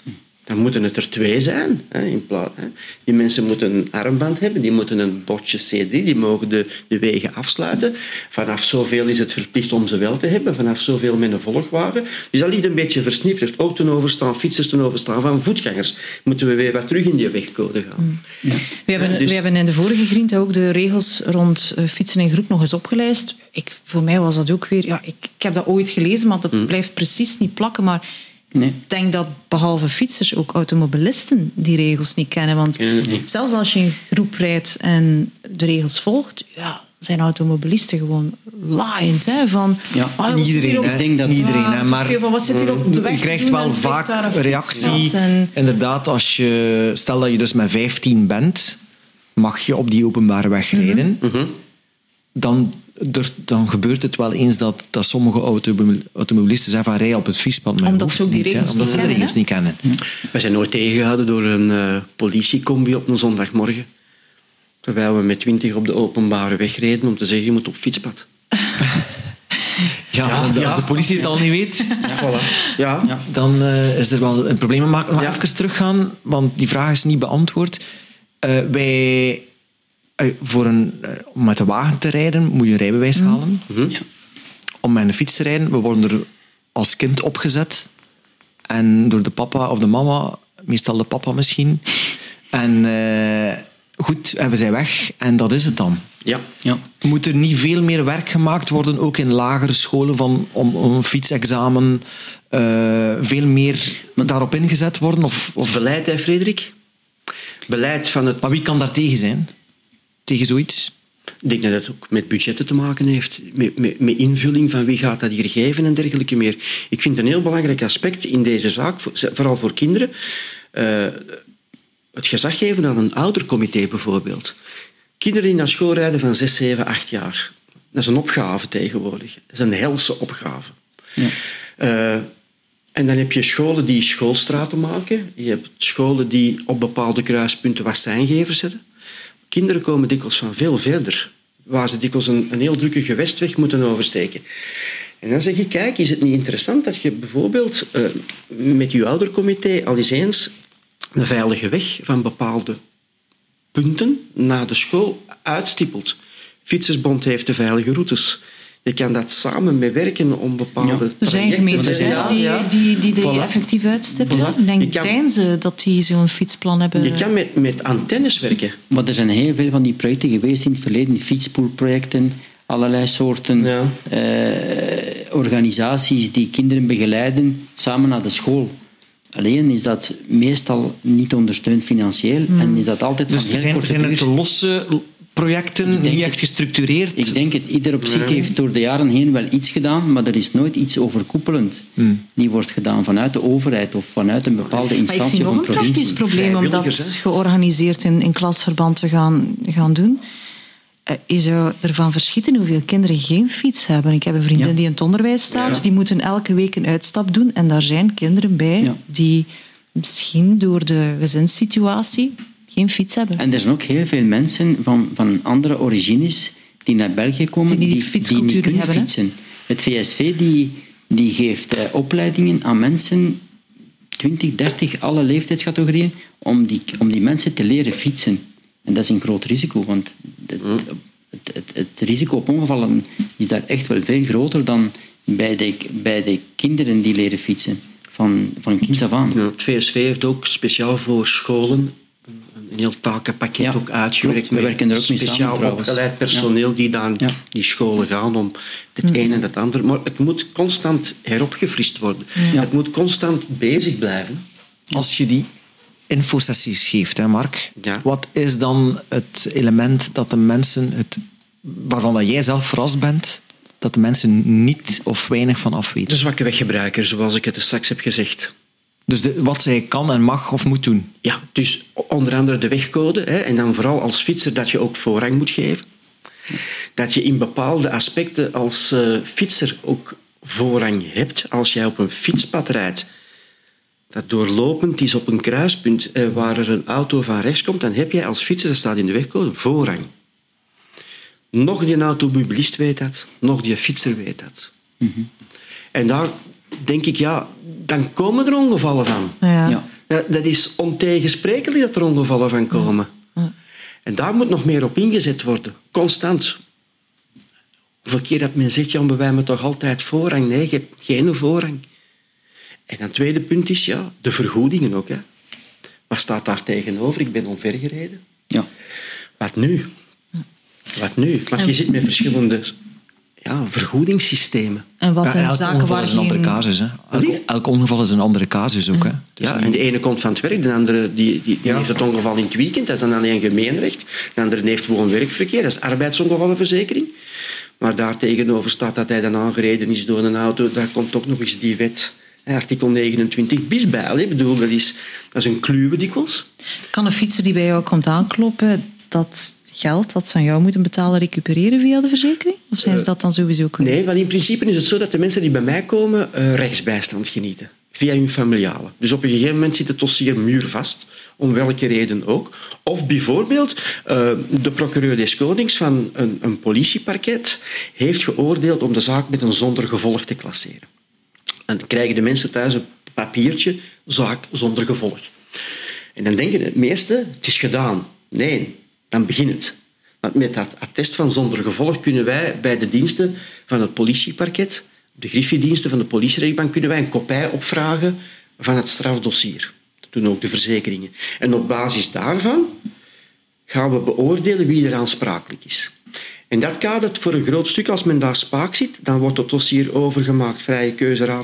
Speaker 6: dan moeten het er twee zijn. Hè, in plaats, hè. Die mensen moeten een armband hebben, die moeten een bordje C3, die mogen de, de wegen afsluiten. Vanaf zoveel is het verplicht om ze wel te hebben, vanaf zoveel met een volgwagen. Dus dat ligt een beetje versnipperd. Ook ten overstaan, fietsers ten overstaan van voetgangers. Moeten we weer wat terug in die wegcode gaan. Mm.
Speaker 3: Ja. We, hebben, dus... we hebben in de vorige grind ook de regels rond eh, fietsen in groep nog eens opgelijst. Ik, voor mij was dat ook weer... Ja, ik, ik heb dat ooit gelezen, maar dat mm. blijft precies niet plakken. Maar Nee. Ik denk dat behalve fietsers ook automobilisten die regels niet kennen. Want zelfs als je in groep rijdt en de regels volgt, ja, zijn automobilisten gewoon laaiend. Hè, van,
Speaker 4: ja, oh, iedereen, ik denk dat iedereen. hè, maar van, wat zit hier op de weg je krijgt wel vaak reactie. Inderdaad, als je, stel dat je dus met 15 bent, mag je op die openbare weg mhm. rijden. Mm -hmm. Dan dan gebeurt het wel eens dat, dat sommige automobilisten zeggen van rij op het fietspad.
Speaker 3: Omdat ze ook die regels,
Speaker 4: niet, kennen, de regels niet kennen.
Speaker 6: We zijn nooit tegengehouden door een uh, politiecombi op een zondagmorgen. Terwijl we met twintig op de openbare weg reden om te zeggen je moet op fietspad.
Speaker 4: Ja, ja, als de politie het al niet weet, ja. Voilà. ja. dan uh, is er wel een probleem. Maar ik nog even teruggaan, want die vraag is niet beantwoord. Uh, wij eh, voor een, eh, om met de wagen te rijden moet je een rijbewijs mhm. halen. Mhm. Ja. Om met een fiets te rijden, we worden er als kind opgezet. En door de papa of de mama, meestal de papa misschien. En uh, goed, hebben zij weg en dat is het dan.
Speaker 6: Ja. ja.
Speaker 4: Moet er niet veel meer werk gemaakt worden, ook in lagere scholen, van, om, om een fietsexamen uh, veel meer daarop ingezet worden? Of,
Speaker 6: of... beleid, hè, Frederik? Beleid van het...
Speaker 4: Maar wie kan daar tegen zijn? Tegen zoiets?
Speaker 6: Ik denk dat het ook met budgetten te maken heeft, met, met, met, invulling van wie gaat dat hier geven en dergelijke meer. Ik vind een heel belangrijk aspect in deze zaak, vooral voor kinderen, uh, het gezag geven aan een oudercomité bijvoorbeeld. Kinderen die naar school rijden van 6, 7, 8 jaar. Dat is een opgave tegenwoordig. Dat is een helse opgave. Ja. Uh, en dan heb je scholen die schoolstraten maken. Je hebt scholen die op bepaalde kruispunten wassijngevers zetten. Kinderen komen dikwijls van veel verder, waar ze dikwijls een, een heel drukke gewestweg moeten oversteken. En dan zeg ik, kijk, is het niet interessant dat je bijvoorbeeld uh, met je oudercomité al eens eens een veilige weg van bepaalde punten naar de school uitstippelt. Fietsersbond heeft de veilige routes. Je kan dat samen mee werken om bepaalde
Speaker 3: ja. Er zijn gemeentes die, die, die, die effectief uitstippelen. Ik denk Deinzen dat die zo'n fietsplan hebben.
Speaker 6: Je kan met, met antennes werken.
Speaker 5: Maar er zijn heel veel van die projecten geweest in het verleden. Fietspoolprojecten, allerlei soorten eh, organisaties die kinderen begeleiden samen naar de school. Alleen is dat meestal niet ondersteund financieel hmm. en is dat altijd
Speaker 4: dus van heel zijn, zijn het losse projecten, niet echt gestructureerd?
Speaker 5: Ik denk het. Ieder op zich heeft door de jaren heen wel iets gedaan, maar er is nooit iets overkoepelend hmm. die wordt gedaan vanuit de overheid of vanuit een bepaalde instantie
Speaker 3: of een provincie. Ik zie nog een praktisch probleem om dat georganiseerd in, in klasverband te gaan, gaan doen. Eh, je zou ervan verschieten hoeveel kinderen geen fiets hebben. Ik heb een vriendin die in het onderwijs staat. Die moeten elke week een uitstap doen. En daar zijn kinderen bij die misschien door de gezinssituatie geen fiets hebben.
Speaker 5: En er zijn ook heel veel mensen van, van andere origines die naar België komen die, die, die niet kunnen hebben, fietsen. Het VSV die, die geeft uh, opleidingen aan mensen, 20, 30, alle leeftijdscategorieën, om die, om die mensen te leren fietsen. En dat is een groot risico, want het, het, het, het, risico op ongevallen is daar echt wel veel groter dan bij de, bij de kinderen die leren fietsen, van, van kinds af aan.
Speaker 6: Ja, het VSV heeft ook speciaal voor scholen een heel takenpakket ook uitgewerkt.
Speaker 5: We werken er ook
Speaker 6: mee speciaal samen, opgeleid personeel die naar die scholen gaan om het mm. een en het ander. Maar het moet constant heropgefrist worden. Het moet constant bezig blijven.
Speaker 4: Als je die infosessies geeft, hè Mark, wat is dan het element dat de mensen, het, waarvan dat jij zelf verrast bent, dat de mensen niet of weinig van afweten?
Speaker 6: De zwakke weggebruiker, zoals ik het straks heb gezegd.
Speaker 4: Dus de, wat zij kan en mag of moet doen.
Speaker 6: Ja, dus onder andere de wegcode. Hè, en dan vooral als fietser dat je ook voorrang moet geven. Dat je in bepaalde aspecten als uh, fietser ook voorrang hebt. Als jij op een fietspad rijdt dat doorlopend is op een kruispunt eh, waar er een auto van rechts komt, dan heb jij als fietser, dat staat in de wegcode, voorrang. Nog die automobilist weet dat, nog die fietser weet dat. Mm -hmm. En daar denk ik, ja, dan komen er ongevallen van. Ja. Dat, dat, is ontegensprekelijk dat er ongevallen van komen. Ja. En daar moet nog meer op ingezet worden, constant. Hoeveel keer dat men zegt, ja, maar wij hebben toch altijd voorrang. Nee, je hebt geen voorrang. En een tweede punt is, ja, de vergoedingen ook. Hè. Wat staat daar tegenover? Ik ben omvergereden. Ja. Wat nu? Wat nu? Want je zit met verschillende ja, vergoedingssystemen.
Speaker 3: En wat
Speaker 4: ja,
Speaker 3: zaken
Speaker 4: waar is een andere casus. Hè. Elk, ongeval is een andere casus ook. Hè.
Speaker 6: ja, en de ene komt van het werk, de andere die, die, die heeft het ongeval in het weekend. Dat is dan alleen gemeenrecht. De andere heeft gewoon werkverkeer. Dat is arbeidsongevallenverzekering. Maar daar tegenover staat dat hij dan aangereden is door een auto. Daar komt ook nog eens die wet artikel 29 bis bij. Ik bedoel, dat is, dat is een kluwe dikwijls.
Speaker 3: Kan een fietser die bij jou komt aankloppen dat geld dat ze aan jou moeten betalen recupereren via de verzekering? Of zijn ze dat dan sowieso kwijt?
Speaker 6: Nee, want in principe is het zo dat de mensen die bij mij komen uh, rechtsbijstand genieten. Via hun familiale. Dus op een gegeven moment zit het dossier muurvast, om welke reden ook. Of bijvoorbeeld, uh, de procureur des Konings van een, een politieparket heeft geoordeeld om de zaak met een zonder gevolg te klasseren. En dan krijgen de mensen thuis een papiertje, zaak zonder gevolg. En dan denken de meesten, het is gedaan. Nee, dan begint het. Want met dat attest van zonder gevolg kunnen wij bij de diensten van het politieparket de griffiediensten van de politierechtbank kunnen wij een kopij opvragen van het strafdossier. Dat doen ook de verzekeringen. En op basis daarvan gaan we beoordelen wie er aansprakelijk is. En dat kadert voor een groot stuk, als men daar spaak zit, dan wordt het dossier overgemaakt, vrije keuze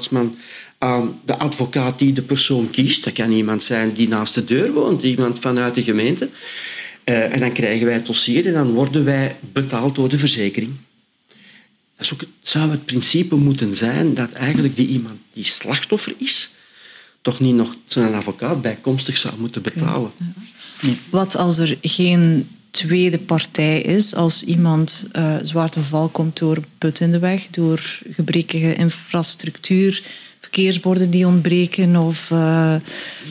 Speaker 6: aan de advocaat die de persoon kiest. Dat kan iemand zijn die naast de deur woont, iemand vanuit de gemeente. Uh, en dan krijgen wij het dossier en dan worden wij betaald door de verzekering. Dat is ook, zou het principe moeten zijn dat eigenlijk die iemand die slachtoffer is, toch niet nog zijn advocaat bijkomstig zou moeten betalen.
Speaker 3: Wat als er geen tweede partij is, als iemand uh, zwaar te val komt door put in de weg, door gebrekkige infrastructuur, verkeersborden die ontbreken of... Uh,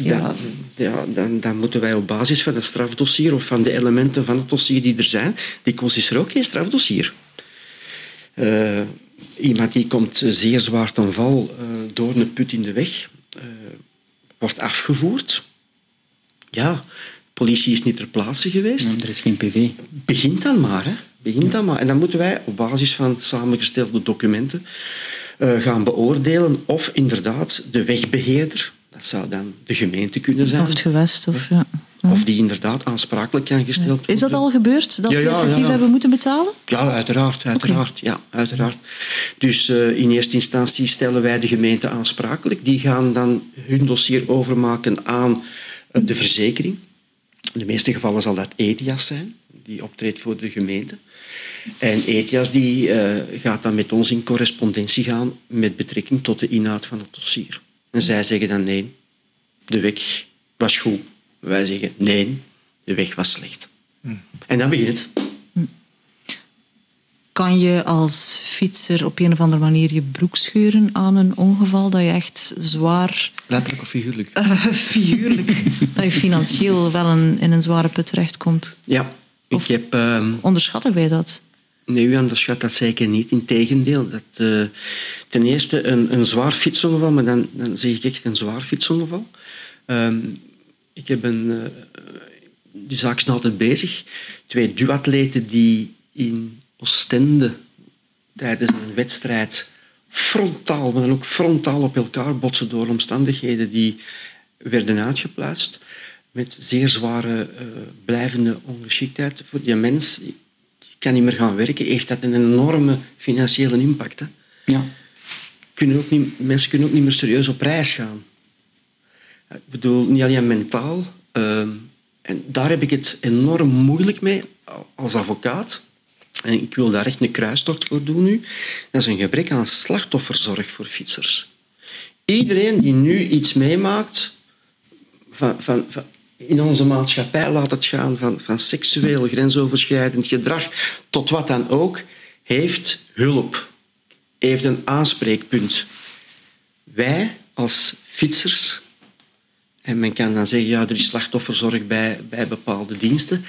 Speaker 6: ja. ja dan, dan, moeten wij op basis van het strafdossier of van de elementen van het dossier die er zijn, dikwijls is er ook geen strafdossier. Uh, iemand die komt zeer zwaar ten val uh, door een put in de weg, wordt afgevoerd. Ja, politie is niet ter plaatse geweest.
Speaker 5: er is geen PV.
Speaker 6: Begint dan maar, hè. Begint dan maar. En dan moeten wij op basis van samengestelde documenten gaan beoordelen of inderdaad de wegbeheerder, dat zou dan de gemeente kunnen zijn.
Speaker 3: Of het gewest. Of, ja.
Speaker 6: Of die inderdaad aansprakelijk kan gesteld worden.
Speaker 3: Is dat al gebeurd, dat ja, die effectief hebben moeten betalen?
Speaker 6: Ja, uiteraard. uiteraard, ja, uiteraard. Dus uh, in eerste instantie stellen wij de gemeente aansprakelijk. Die gaan dan hun dossier overmaken aan uh, de verzekering. In de meeste gevallen zal dat ETIAS zijn, die optreedt voor de gemeente. En ETIAS die, uh, gaat dan met ons in correspondentie gaan met betrekking tot de inhoud van het dossier. En zij zeggen dan nee, de weg was goed. Wij zeggen nee, de weg was slecht. Hmm. En dan begint het.
Speaker 3: Kan je als fietser op een of andere manier je broek scheuren aan een ongeval dat je echt zwaar...
Speaker 4: Letterlijk of figuurlijk?
Speaker 3: Uh, figuurlijk. dat je financieel wel een, in een zware put terechtkomt.
Speaker 6: Ja. Ik heb, uh...
Speaker 3: Onderschatten wij dat?
Speaker 6: Nee, u onderschat dat zeker niet. Integendeel. Dat, uh, ten eerste een, een zwaar fietsongeval, maar dan, dan zeg ik echt een zwaar fietsongeval. Uh, ik heb een... Uh, die zaak is altijd bezig. Twee duatleten die in Oostende tijdens een wedstrijd frontaal, maar dan ook frontaal op elkaar botsen door omstandigheden die werden uitgeplaatst met zeer zware uh, blijvende ongeschiktheid voor die mens kan niet meer gaan werken, heeft dat een enorme financiële impact. Hè?
Speaker 5: Ja.
Speaker 6: Kunnen ook niet, mensen kunnen ook niet meer serieus op reis gaan. Ik bedoel, niet alleen mentaal. Uh, en daar heb ik het enorm moeilijk mee als advocaat. En ik wil daar echt een kruistocht voor doen nu. Dat is een gebrek aan slachtofferzorg voor fietsers. Iedereen die nu iets meemaakt van, van, van in onze maatschappij laat het gaan van, van seksueel grensoverschrijdend gedrag tot wat dan ook, heeft hulp, heeft een aanspreekpunt. Wij als fietsers, en men kan dan zeggen, ja, er is slachtofferzorg bij, bij bepaalde diensten,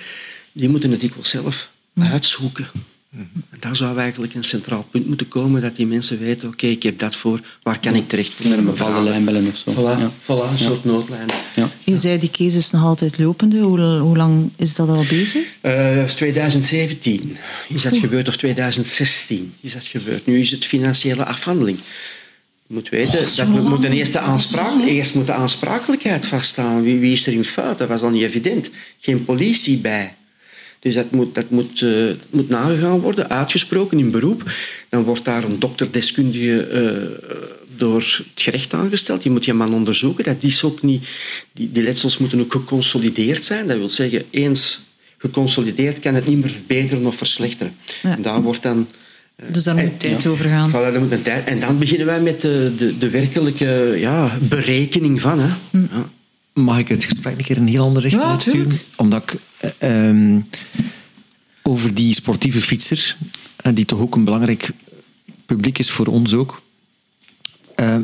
Speaker 6: die moeten het dikwijls zelf uitzoeken. En daar zou eigenlijk een centraal punt moeten komen, dat die mensen weten, oké, ik heb dat voor, waar kan ik terecht voor?
Speaker 5: Naar een bepaalde lijnbellen of zo.
Speaker 6: Voilà, ja. voilà een soort noodlijn. Ja.
Speaker 3: Je zei, die case is nog altijd lopende. Hoe, hoe lang is dat al bezig?
Speaker 6: Uh, dat is 2017 is dat gebeurd, of 2016 is dat gebeurd. Nu is het financiële afhandeling. Je moet weten, oh, dat we moeten eerst de, aanspraak, eerst moet de aansprakelijkheid vaststaan. Wie, wie is er in fout? Dat was al niet evident. Geen politie bij. Dus dat moet, dat moet, uh, moet nagegaan worden, uitgesproken in beroep. Dan wordt daar een dokterdeskundige uh, door het gerecht aangesteld. Die moet je man onderzoeken. Dat is ook niet, die, die letsels moeten ook geconsolideerd zijn. Dat wil zeggen, eens geconsolideerd kan het niet meer verbeteren of verslechteren. En daar wordt dan...
Speaker 3: Uh, dus daar moet tijd ja, over gaan.
Speaker 6: Voilà, moet een tijd. En dan beginnen wij met de, de, de werkelijke ja, berekening van. Hè. Hm. Ja.
Speaker 4: Mag ik het gesprek een keer een heel andere richting ja, uitsturen? Omdat ik um, over die sportieve fietser, uh, die toch ook een belangrijk publiek is voor ons ook. Uh,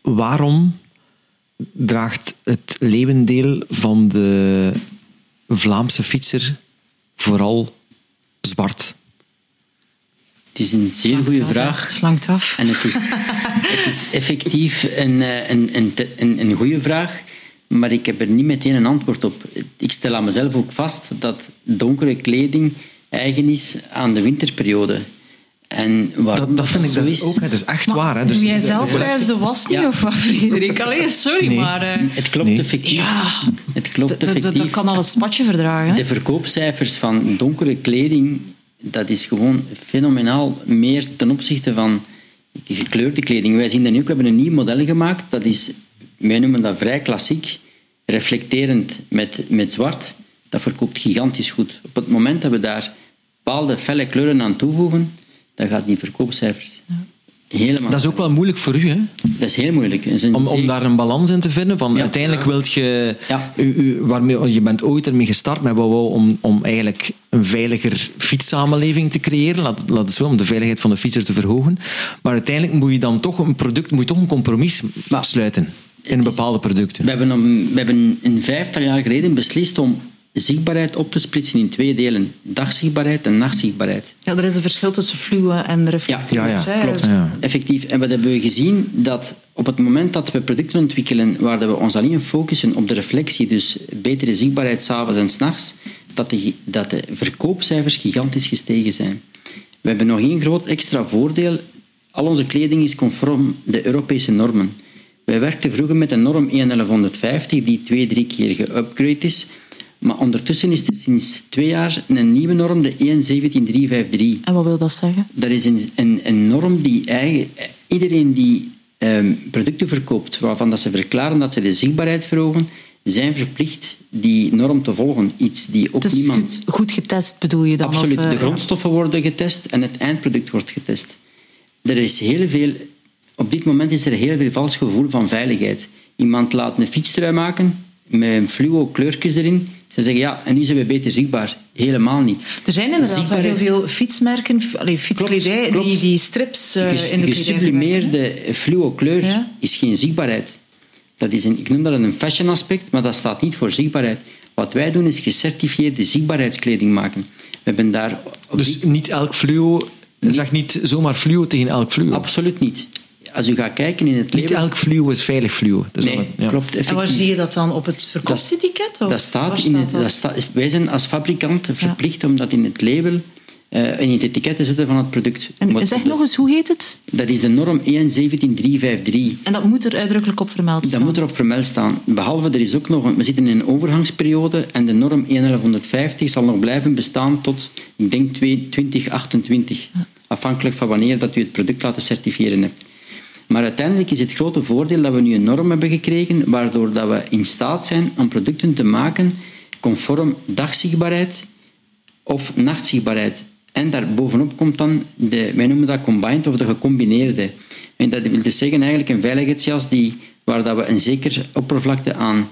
Speaker 4: waarom draagt het leeuwendeel van de Vlaamse fietser vooral zwart?
Speaker 5: Het is een zeer goede vraag.
Speaker 3: Slankt af.
Speaker 5: En het is, het is effectief een, een, een, een, een goede vraag. Maar ik heb er niet meteen een antwoord op. Ik stel aan mezelf ook vast dat donkere kleding eigen is aan de winterperiode. En
Speaker 4: dat, dat vind ik dat is. ook. Het is echt waar. Hè.
Speaker 3: Dus, jij zelf tijdens de was niet, of wat, Frederik? Allee, sorry, maar... Uh,
Speaker 5: het klopt effectief. Ja, het klopt effectief.
Speaker 3: Dat kan al een spatje verdragen.
Speaker 5: De verkoopcijfers van donkere kleding, dat is gewoon fenomenaal meer ten opzichte van gekleurde kleding. Wij zien dat nu ook. We hebben een nieuw model gemaakt. Dat is, wij noemen dat vrij klassiek. Reflecterend met, met zwart. Dat verkoopt gigantisch goed. Op het moment dat we daar bepaalde felle kleuren aan toevoegen, dan gaat die verkoopcijfers helemaal...
Speaker 4: Dat is ook wel moeilijk voor u, hè?
Speaker 5: Dat is heel moeilijk.
Speaker 4: om, om daar een balans in te vinden. Van uiteindelijk wilt je... U, u, waarmee, je bent ooit ermee gestart met WOW om, om eigenlijk een veiliger fietssamenleving te creëren. Laat, laat het zo, om de veiligheid van de fietser te verhogen. Maar uiteindelijk moet je dan toch een product, moet je toch een compromis sluiten in bepaalde producten.
Speaker 5: We hebben, een, we hebben een vijftal jaar geleden beslist om zichtbaarheid op te splitsen in twee delen. Dagzichtbaarheid en nachtzichtbaarheid.
Speaker 3: Ja, er is een verschil tussen fluwe en reflectief.
Speaker 5: Ja, ja, ja klopt. Ja. Effectief. En wat hebben we gezien? Dat op het moment dat we producten ontwikkelen waar we ons alleen focussen op de reflectie, dus betere zichtbaarheid s'avonds en s'nachts, dat de, dat de verkoopcijfers gigantisch gestegen zijn. We hebben nog één groot extra voordeel. Al onze kleding is conform de Europese normen. Wij werkten vroeger met een norm 1150 die twee, drie keer geupgrade is. Maar ondertussen is er sinds twee jaar een nieuwe norm, de 17353.
Speaker 3: En wat wil dat zeggen?
Speaker 5: Dat is een, een, een norm die eigen, iedereen die um, producten verkoopt, waarvan dat ze verklaren dat ze de zichtbaarheid verhogen, zijn verplicht die norm te volgen. Iets die ook dus niemand...
Speaker 3: goed getest bedoel je dan?
Speaker 5: Absoluut. Of, uh, de grondstoffen worden getest en het eindproduct wordt getest. Er is heel veel... Op dit moment is er heel veel vals gevoel van veiligheid. Iemand laat een fietstrui maken met fluo kleurtjes erin ze zeggen ja, en nu zijn we beter zichtbaar. Helemaal niet.
Speaker 3: Er zijn inderdaad wel heel veel fietsmerken, allez, fietskledij, Die, die strips uh, in de
Speaker 5: Gesublimeerde fluo kleur is geen zichtbaarheid. Dat is een, ik noem dat een fashion aspect, maar dat staat niet voor zichtbaarheid. Wat wij doen is gecertificeerde zichtbaarheidskleding maken. We hebben daar
Speaker 4: dus niet elk fluo, zeg niet zomaar fluo tegen elk fluo?
Speaker 5: Absoluut niet als u gaat kijken in het label...
Speaker 4: Niet elk fluo is veilig fluo.
Speaker 5: Dus nee, ja. klopt. Effectief.
Speaker 3: En waar zie je dat dan? Op het verkoopsetiket?
Speaker 5: Dat, dat staat, in het, dat? staat, wij zijn als fabrikant verplicht om dat in het label uh, in het etiket te zetten van het product.
Speaker 3: En zeg nog eens, hoe heet het?
Speaker 5: Dat is de norm 17353.
Speaker 3: En dat moet er uitdrukkelijk op vermeld staan?
Speaker 5: Dat moet er op vermeld staan. Behalve, er is ook nog... Een, we zitten in een overgangsperiode en de norm 1150 zal nog blijven bestaan tot, ik denk, 2028. Afhankelijk van wanneer dat u het product laten certificeren hebt. Maar uiteindelijk is het grote voordeel dat we nu een norm hebben gekregen, waardoor dat we in staat zijn om producten te maken conform dagzichtbaarheid of nachtzichtbaarheid. En daarbovenop komt dan, de, wij noemen dat combined of de gecombineerde. En dat wil dus zeggen eigenlijk een veiligheidsjas die, waar dat we een zekere oppervlakte aan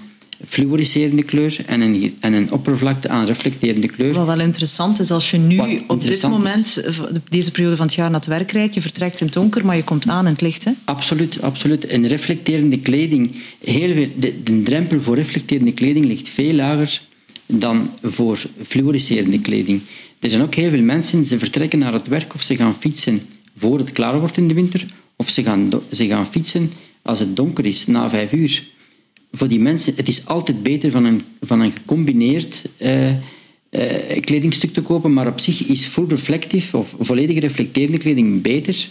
Speaker 5: fluoriserende kleur en een, en een oppervlakte aan reflecterende kleur.
Speaker 3: Wat wel interessant is, als je nu op dit moment, deze periode van het jaar, naar het werk rijdt, je vertrekt in het donker, maar je komt aan in het licht. Hè?
Speaker 5: Absoluut, absoluut. En reflecterende kleding, heel veel, de, de drempel voor reflecterende kleding ligt veel lager dan voor fluoriserende kleding. Er zijn ook heel veel mensen, ze vertrekken naar het werk of ze gaan fietsen voor het klaar wordt in de winter, of ze gaan, ze gaan fietsen als het donker is, na vijf uur voor die mensen, het is altijd beter van een, van een gecombineerd uh, kledingstuk te kopen, maar op zich is full reflective of volledig reflecterende kleding beter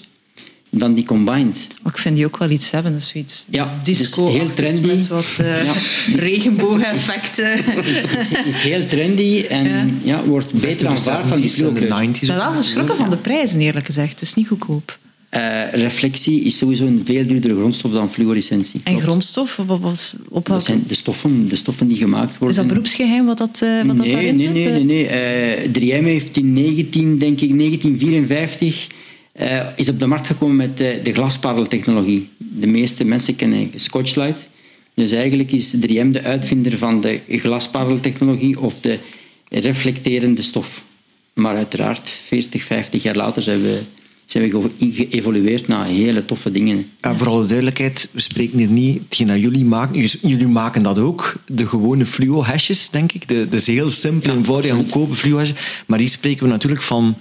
Speaker 5: dan die combined.
Speaker 3: Maar ik vind die ook wel iets hebben, dat is zoiets
Speaker 5: ja,
Speaker 3: disco
Speaker 5: heel trendy.
Speaker 3: met wat uh, ja. regenboogeffecten.
Speaker 5: is, is, is, heel trendy en ja. ja wordt beter aanvaard dan die
Speaker 3: kleur. Ik ben wel geschrokken van de prijzen, eerlijk gezegd. Het is niet goedkoop.
Speaker 5: Uh, reflectie is sowieso een veel duurdere grondstof dan fluorescentie.
Speaker 3: En grondstof? Wat, wat, op
Speaker 5: dat zijn de stoffen, de stoffen die gemaakt worden.
Speaker 3: Is dat beroepsgeheim wat, dat, uh, wat
Speaker 5: nee,
Speaker 3: dat daarin
Speaker 5: nee,
Speaker 3: zit?
Speaker 5: Nee, nee, nee. Uh, 3M heeft in 19, denk ik, 1954 uh, is op de markt gekomen met de, de glaspareltechnologie. De meeste mensen kennen Scotchlight. Dus eigenlijk is 3M de uitvinder van de glaspareltechnologie of de reflecterende stof. Maar uiteraard, 40, 50 jaar later zijn we zijn we geëvolueerd naar hele toffe dingen.
Speaker 4: En voor alle duidelijkheid, we spreken hier niet hetgeen dat jullie maken. Jullie maken dat ook, de gewone fluo-hashjes, denk ik. De, dat is heel simpel, ja, eenvoudig en goedkope fluo-hashjes. Maar hier spreken we natuurlijk van...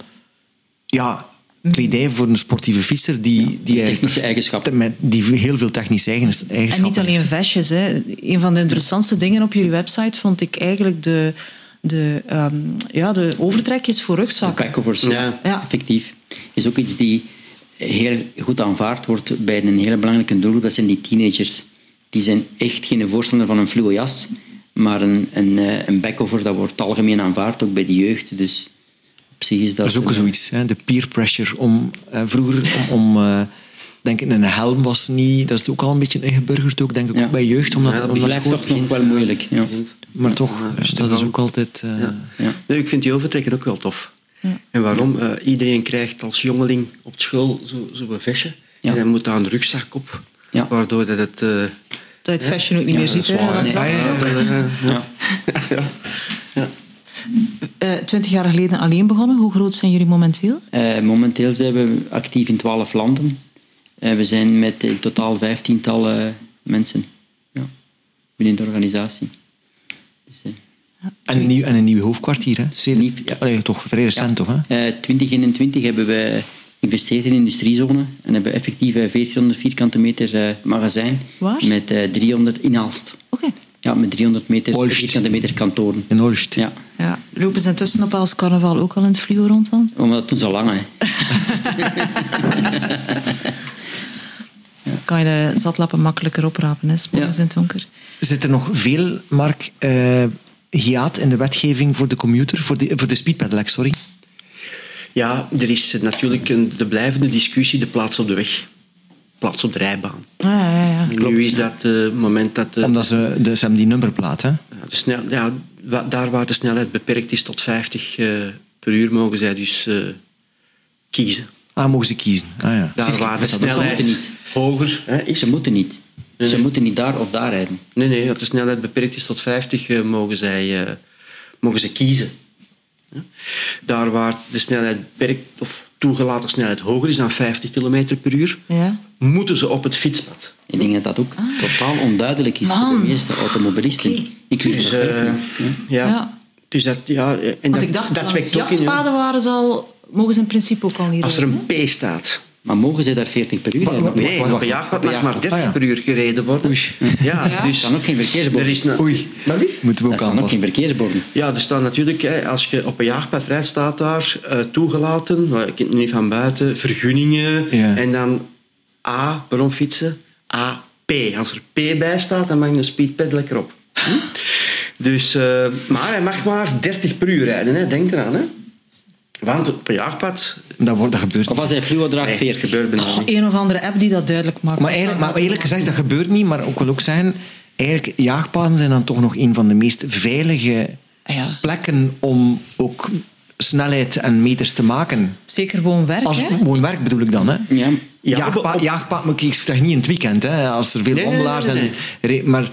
Speaker 4: Ja, kledij voor een sportieve fietser die, die
Speaker 5: technische eigenschappen.
Speaker 4: Met, die heel veel technische eigenschappen
Speaker 3: En niet alleen vestjes. Hè. Een van de interessantste dingen op jullie website vond ik eigenlijk de, de, um, ja, de overtrekjes voor rugzakken.
Speaker 5: voor ja. ja. effectief. is ook iets die heel goed aanvaard wordt bij een hele belangrijke doelgroep. Dat zijn die teenagers. Die zijn echt geen voorstander van een fluo jas, maar een, een, eh, een backover, dat wordt algemeen aanvaard, ook bij de jeugd. Dus op zich is dat...
Speaker 4: Dat is ook zoiets, hè? de peer pressure om uh, vroeger om... om uh, denk ik, een helm was niet... Dat is ook al een beetje ingeburgerd, ook, denk ik, ja. ook bij jeugd. Omdat,
Speaker 5: ja, dat blijft toch nog wel moeilijk. Ja.
Speaker 4: Maar toch, ja, dat is ook altijd... Uh,
Speaker 6: ja. Nee, ik vind die overtrekken ook wel tof. En waarom? Uh, iedereen krijgt als jongeling op school zo'n zo vestje. En hij moet daar een rugzak op. Waardoor dat het... Uh,
Speaker 3: dat je het fashion ook niet meer ziet. Twintig jaar geleden alleen begonnen. Hoe groot zijn jullie momenteel?
Speaker 5: Uh, momenteel zijn we actief in twaalf landen. Uh, we zijn met in totaal vijftiental mensen ja, binnen de organisatie.
Speaker 4: Dus, en, een nieuw, en een nieuw hoofdkwartier, hè? Nieuw, ja. Allee, toch vrij recent, toch? Hè?
Speaker 5: 2021 hebben we geïnvesteerd in de industriezone en hebben effectief 1400 vierkante meter magazijn.
Speaker 3: Waar?
Speaker 5: Met 300 in Aalst.
Speaker 3: Oké. Okay.
Speaker 5: Ja, met 300 meter,
Speaker 4: Olst.
Speaker 5: vierkante meter kantoren.
Speaker 4: In Olst.
Speaker 5: Ja.
Speaker 3: ja. Lopen ze intussen op als carnaval ook al in het fluo rond dan?
Speaker 5: Oh, maar dat doen ze al lang, hè.
Speaker 3: ja. Kan je de zatlappen makkelijker oprapen, hè, ja. in het donker.
Speaker 4: Zit er nog veel, Mark, uh, hiaat in de wetgeving voor de commuter, voor de, voor de speedpedelec, sorry?
Speaker 6: Ja, er is natuurlijk een, de blijvende discussie de plaats op de weg. Plaats op de rijbaan.
Speaker 3: Ah, ja, ja,
Speaker 6: Klopt. Nu is dat het moment dat...
Speaker 4: Omdat ze, de, ze hebben die nummerplaat, hè?
Speaker 6: De snel, ja, daar waar de snelheid beperkt is tot 50 uh, per uur, mogen zij dus uh, kiezen.
Speaker 4: Ah, mogen ze kiezen. Ah, ja.
Speaker 6: Daar waar de snelheid niet. hoger hè, is.
Speaker 5: Ze moeten niet. Nee, ze moeten niet daar of daar rijden.
Speaker 6: Nee, nee, als de snelheid beperkt is tot 50, uh, mogen, zij, mogen ze kiezen. Daar waar de snelheid beperkt, of toegelaten snelheid hoger is dan 50 km per uur,
Speaker 3: ja.
Speaker 6: moeten ze op het fietspad.
Speaker 5: Ik denk dat dat ook ah. totaal onduidelijk is Man. voor de meeste automobilisten. Okay. Ik wist dus, dat zelf uh, niet.
Speaker 6: Ja. ja. Dus dat, ja, en
Speaker 3: Want
Speaker 6: dat,
Speaker 3: ik dacht,
Speaker 6: dat
Speaker 3: jachtpaden waren, zal, mogen ze in principe ook al niet
Speaker 6: Als er
Speaker 3: een
Speaker 6: P staat,
Speaker 5: maar mogen ze daar 40 per uur rijden?
Speaker 6: Nee, op een jachtpad mag maar 30 ah, ja. per uur gereden worden.
Speaker 4: Oei.
Speaker 6: Ja, ja. Dus
Speaker 5: er staan ook geen verkeersborden.
Speaker 6: Er is een...
Speaker 4: Oei.
Speaker 6: Maar lief?
Speaker 4: Moeten we ook
Speaker 5: geen verkeersborden.
Speaker 6: Ja, er staan natuurlijk, als je op een jachtpad rijdt, staat daar uh, toegelaten, ik ken het niet van buiten, vergunningen
Speaker 4: ja.
Speaker 6: en dan A, waarom fietsen? A, P. Als er P bij staat, dan mag je een speedpad lekker op. Hm? Dus, uh, maar hij mag maar 30 per uur rijden, hè. denk eraan. Hè. Want op een jaagpad...
Speaker 4: Dat, wordt, dat gebeurt
Speaker 5: Of als hij fluo draagt,
Speaker 6: nee,
Speaker 5: 40.
Speaker 6: gebeurt bijna
Speaker 3: oh, Een of andere app die dat duidelijk maakt.
Speaker 4: Maar, eigenlijk, maar eerlijk gezegd, dat gebeurt niet. Maar ook wil ook zijn... Eigenlijk, jaagpaden zijn dan toch nog een van de meest veilige
Speaker 3: ja.
Speaker 4: plekken om ook snelheid en meters te maken.
Speaker 3: Zeker woonwerk,
Speaker 4: Als
Speaker 3: hè?
Speaker 4: woonwerk bedoel ik dan, hè?
Speaker 5: Ja.
Speaker 4: Jaagpa, jaagpad, maar ik zeg niet in het weekend, hè, als er veel
Speaker 6: Nee, nee,
Speaker 4: wandelaars
Speaker 6: nee, nee,
Speaker 4: zijn. Maar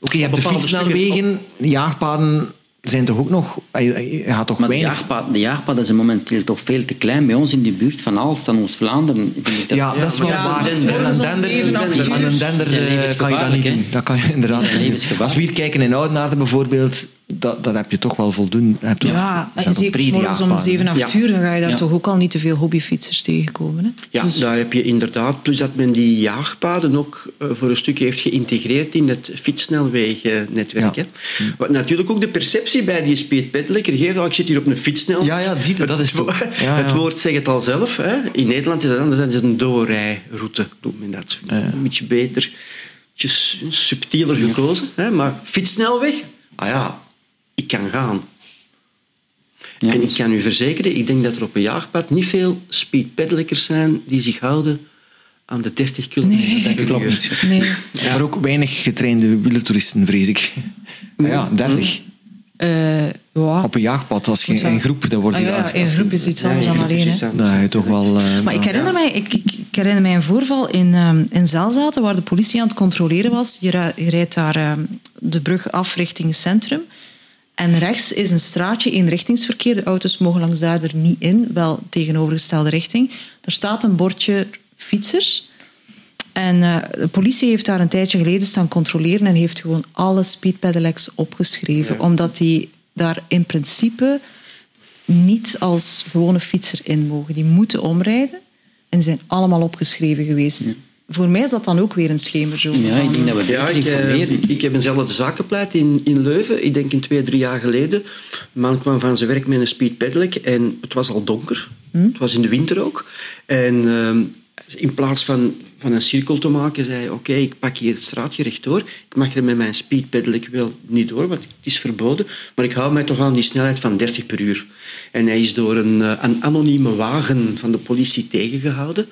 Speaker 4: oké, je hebt de
Speaker 6: bepaalde
Speaker 4: fietssnelwegen, jaagpaden zijn toch ook nog... Je, gaat toch
Speaker 5: Maar de
Speaker 4: weinig...
Speaker 5: jaagpad, de jaagpaden zijn momenteel toch veel te klein. Bij ons in de buurt van Aalst en Oost-Vlaanderen... dat-
Speaker 4: Ja, dat is wel
Speaker 6: maar
Speaker 3: ja,
Speaker 4: waar.
Speaker 3: is
Speaker 4: een dender, een eh, kan je dat niet doen. Dat kan je inderdaad. Als we hier kijken in Oudenaarde bijvoorbeeld, dat, dat heb je toch wel voldoende. Heb
Speaker 3: Ja, en zeker morgens om
Speaker 4: jaagpaden.
Speaker 3: 7, 8
Speaker 6: Ja.
Speaker 3: uur, dan ga je daar
Speaker 5: Ja.
Speaker 3: toch ook al niet te veel hobbyfietsers tegenkomen. Hè?
Speaker 6: Ja,
Speaker 3: Dus-
Speaker 6: daar heb je inderdaad. Plus dat men die jaagpaden ook uh, voor een stuk heeft geïntegreerd in het fietssnelwegennetwerk.
Speaker 4: Ja.
Speaker 6: Wat natuurlijk ook de perceptie bij die speedpeddelen creëert. Oh, ik zit hier op een fietssnel.
Speaker 4: Ja, ja, je, dat is toch... Ja,
Speaker 6: Het woord zegt het al zelf. Hè. In Nederland is dat anders. Dat is een doorrijroute, noemt men dat. Een beetje beter, een beetje subtieler gekozen. Hè. Maar fietssnelweg, ah ja, ik kan gaan.
Speaker 5: Ja,
Speaker 6: en ik kan u verzekeren, ik denk dat er op een jaagpad niet veel speedpeddlers zijn die zich houden aan de 30 kilometer
Speaker 3: Nee.
Speaker 6: per
Speaker 4: Klopt.
Speaker 3: Nee.
Speaker 4: Maar ook weinig getrainde wielertoeristen, vrees ik. Ja, 30.
Speaker 3: Eh, ja.
Speaker 4: Op een jaagpad, als je
Speaker 3: wel.
Speaker 4: in groep, dan wordt
Speaker 3: Ah, ja, in groep is iets anders
Speaker 6: Ja,
Speaker 3: dan alleen. Hè.
Speaker 4: je toch wel... eh,
Speaker 3: Maar ik herinner, mij, ik, ik, ik herinner mij een voorval in, ehm in Zelzaten, waar de politie aan het controleren was. Je rijdt daar ehm, de brug af richting het centrum. En rechts is een straatje, eenrichtingsverkeer. De auto's mogen langs daar er niet in, wel tegenovergestelde richting. Er staat een bordje fietsers. En eh, de politie heeft daar een tijdje geleden staan controleren en heeft gewoon alle speedpedelecs opgeschreven. Omdat die daar in principe niet als gewone fietser in mogen. Die moeten omrijden en zijn allemaal opgeschreven geweest. Voor mij is dat dan ook weer een schemer. Zo,
Speaker 5: ja, ik denk dat we
Speaker 6: ja, ik, eh, ik, ik, heb eenzelfde zaak gepleit in, in Leuven. Ik denk in twee, drie jaar geleden. Een man kwam van zijn werk met een speed en het was al donker. Hm? Het was in de winter ook. En ehm, in plaats van, van een cirkel te maken, zei hij, oké, ik pak hier het straatje rechtdoor. Ik mag er met mijn speedpedelec wel niet door, want het is verboden. Maar ik hou mij toch aan die snelheid van 30 per uur. En hij is door een, eh, een anonieme wagen van de politie tegengehouden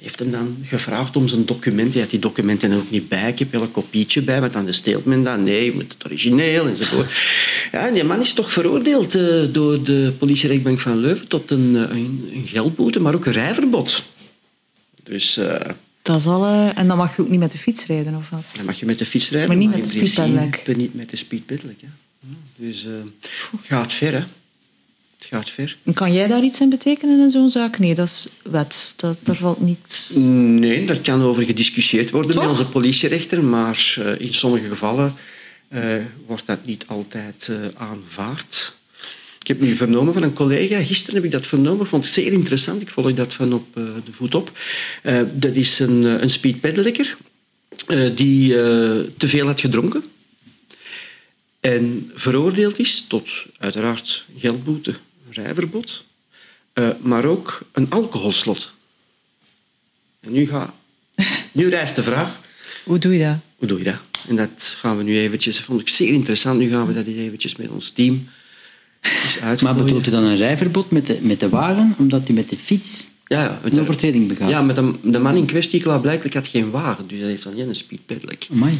Speaker 6: heeft hem dan gevraagd om zijn documenten. Hij had die documenten ook niet bij. Ik heb wel een kopietje bij, want dan steelt men dat. Nee, met het origineel enzovoort. Ja, en die man is toch veroordeeld uh, door de politierechtbank van Leuven tot een, uh, een, een, geldboete, maar ook een rijverbod. Dus... Uh,
Speaker 3: dat is al, en dan mag je ook niet met de fiets rijden, of wat?
Speaker 6: Dan mag je met de fiets rijden,
Speaker 3: maar niet met de speedpedelec.
Speaker 6: Niet met de speedpedelec, ja. Dus gaat ver, hè gaat ver.
Speaker 3: Kan jij daar iets in betekenen in zo'n zaak? Nee, dat is wet. Dat, daar valt niet...
Speaker 6: Nee, daar kan over gediscussieerd worden Toch? met onze politierechter, maar uh, in sommige gevallen uh, wordt dat niet altijd uh, aanvaard. Ik heb nu vernomen van een collega, gisteren heb ik dat vernomen, vond het zeer interessant, ik volg dat van op de voet op. dat is een, een die te veel had gedronken en veroordeeld is tot uiteraard geldboete rijverbod, uh, maar ook een alcoholslot. En nu, ga, nu rijst de vraag...
Speaker 3: Hoe doe je dat?
Speaker 6: Hoe doe je dat? En dat gaan we nu eventjes... Dat vond ik zeer interessant. Nu gaan we dat eventjes met ons team eens
Speaker 5: Maar bedoelt u dan een rijverbod met de, met de wagen, omdat hij met de fiets ja, een overtreding begaat?
Speaker 6: Ja, maar de, de man in kwestie, blijkbaar had geen wagen. Dus hij heeft dan geen speedpedelec.
Speaker 5: Amai.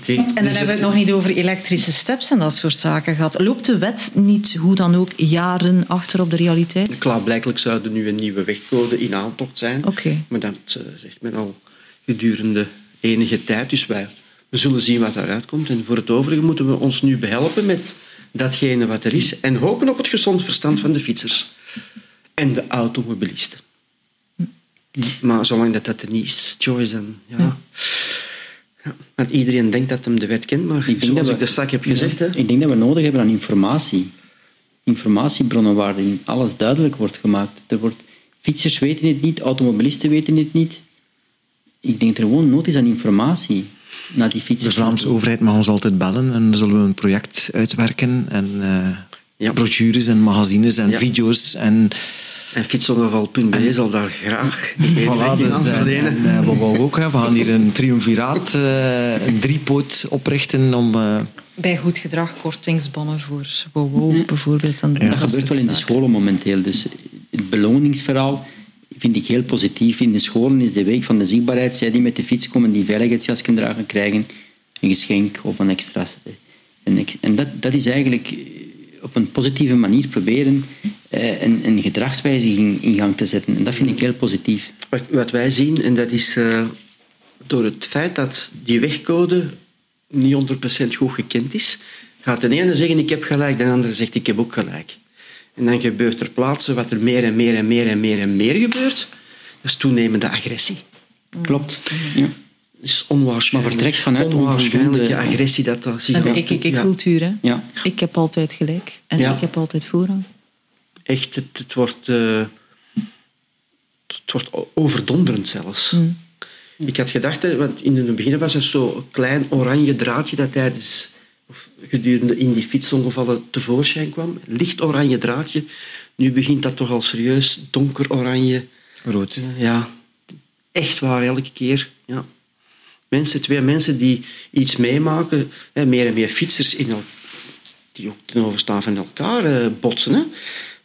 Speaker 3: Okay. En dan dus hebben we het nog niet over elektrische steps en dat soort zaken gehad. Loopt de wet niet, hoe dan ook, jaren achter op de realiteit?
Speaker 6: Klaarblijkelijk zou er nu een nieuwe wegcode in aantocht zijn.
Speaker 3: Okay.
Speaker 6: Maar dat uh, zegt men al gedurende enige tijd. Dus wij we zullen zien wat daaruit komt. En voor het overige moeten we ons nu behelpen met datgene wat er is. En hopen op het gezond verstand van de fietsers. En de automobilisten. Hm. Maar zolang dat, dat er niet is, Joyce, dan... ja. ja. Want iedereen denkt dat hem de wet kent, maar ik zoals ik de straks heb gezegd... Hè?
Speaker 5: Ik denk dat we nodig hebben aan informatie. Informatiebronnen waarin alles duidelijk wordt gemaakt. Er wordt, fietsers weten het niet, automobilisten weten het niet. Ik denk dat er gewoon nood is aan informatie naar die fietsers.
Speaker 4: De Vlaamse overheid mag ons altijd bellen en dan zullen we een project uitwerken en uh, ja. brochures en magazines en video's en
Speaker 6: en fietsongeval.be zal daar graag
Speaker 4: voilà, dus, verlenen. En, uh, we, ook, we gaan hier een triumviraat, uh, een driepoot oprichten om... Uh...
Speaker 3: Bij goed gedrag kortingsbonnen voor WoW bijvoorbeeld.
Speaker 5: En dat, gebeurt wel in de scholen momenteel. Dus het beloningsverhaal vind ik heel positief. In de scholen is de week van de zichtbaarheid. Zij die met de fiets komen, die veiligheidsjas kunnen dragen, krijgen een geschenk of een extra... En dat, dat is eigenlijk op een positieve manier proberen een, een, gedragswijziging in gang te zetten. En dat vind ik heel positief.
Speaker 6: Wat, wat wij zien, en dat is uh, door het feit dat die wegcode niet 100% goed gekend is, gaat de ene zeggen ik heb gelijk, de andere zegt ik heb ook gelijk. En dan gebeurt er plaatsen wat er meer en meer en meer en meer en meer gebeurt. Dat is toenemende agressie.
Speaker 5: Klopt. Ja
Speaker 6: is onwaarschijnlijk.
Speaker 5: Maar vertrekt vanuit
Speaker 6: onwaarschijnlijke agressie dat dat
Speaker 3: zich De ik-ik-cultuur, hè? Ja. Ik heb altijd gelijk en ik heb altijd voorrang.
Speaker 6: Echt, het, het wordt, uh, het wordt overdonderend zelfs. Hmm. Ik had gedacht, want in het begin was het zo'n klein oranje draadje dat tijdens of gedurende in die fietsongevallen tevoorschijn kwam. Licht oranje draadje. Nu begint dat toch al serieus donker oranje.
Speaker 4: Rood.
Speaker 6: Ja, echt waar, elke keer. Ja mensen, twee mensen die iets meemaken, hè, meer en meer fietsers in el, die ook ten overstaan van elkaar eh, botsen, hè,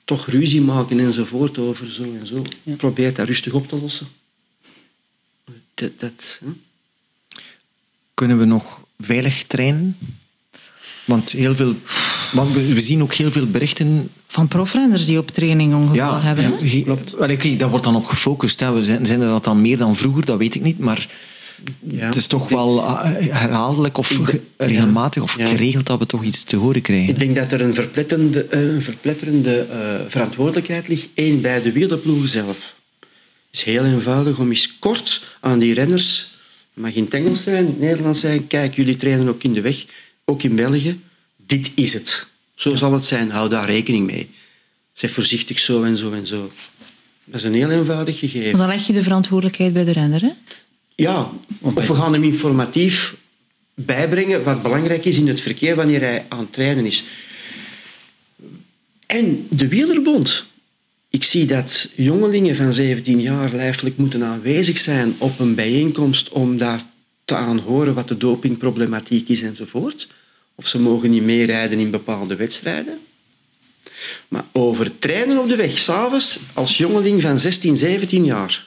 Speaker 6: toch ruzie maken enzovoort over zo en zo. Ja. Probeer dat rustig op te lossen. Dat, dat, hè.
Speaker 4: Kunnen we nog veilig trainen? Want heel veel, want we zien ook heel veel berichten.
Speaker 3: Van profrenners die op training ongeval hebben. Ja,
Speaker 4: klopt. Well, daar wordt dan op gefocust. Hè. Zijn, zijn er dat dan meer dan vroeger? Dat weet ik niet. Maar ja. Het is toch wel eh, herhaaldelijk of regelmatig of geregeld dat we toch iets te horen krijgen.
Speaker 6: Ik denk dat er een verpletterende, eh, een verpletterende uh, verantwoordelijkheid ligt. Eén, bij de wielerploeg zelf. Het is heel eenvoudig om eens kort aan die renners, het mag in het Engels zijn, in het Nederlands zijn, kijk, jullie trainen ook in de weg, ook in België. Dit is het. Zo zal het zijn, hou daar rekening mee. Zeg voorzichtig zo en zo en zo. Dat is een heel eenvoudig gegeven.
Speaker 3: dan leg je de verantwoordelijkheid bij de renner, hè?
Speaker 6: Ja, of we gaan hem informatief bijbrengen wat belangrijk is in het verkeer wanneer hij aan het trainen is. En de Wielerbond. Ik zie dat jongelingen van 17 jaar lijfelijk moeten aanwezig zijn op een bijeenkomst om daar te aanhoren wat de dopingproblematiek is enzovoort. Of ze mogen niet meerijden in bepaalde wedstrijden. Maar over trainen op de weg, s'avonds, als jongeling van 16, 17 jaar,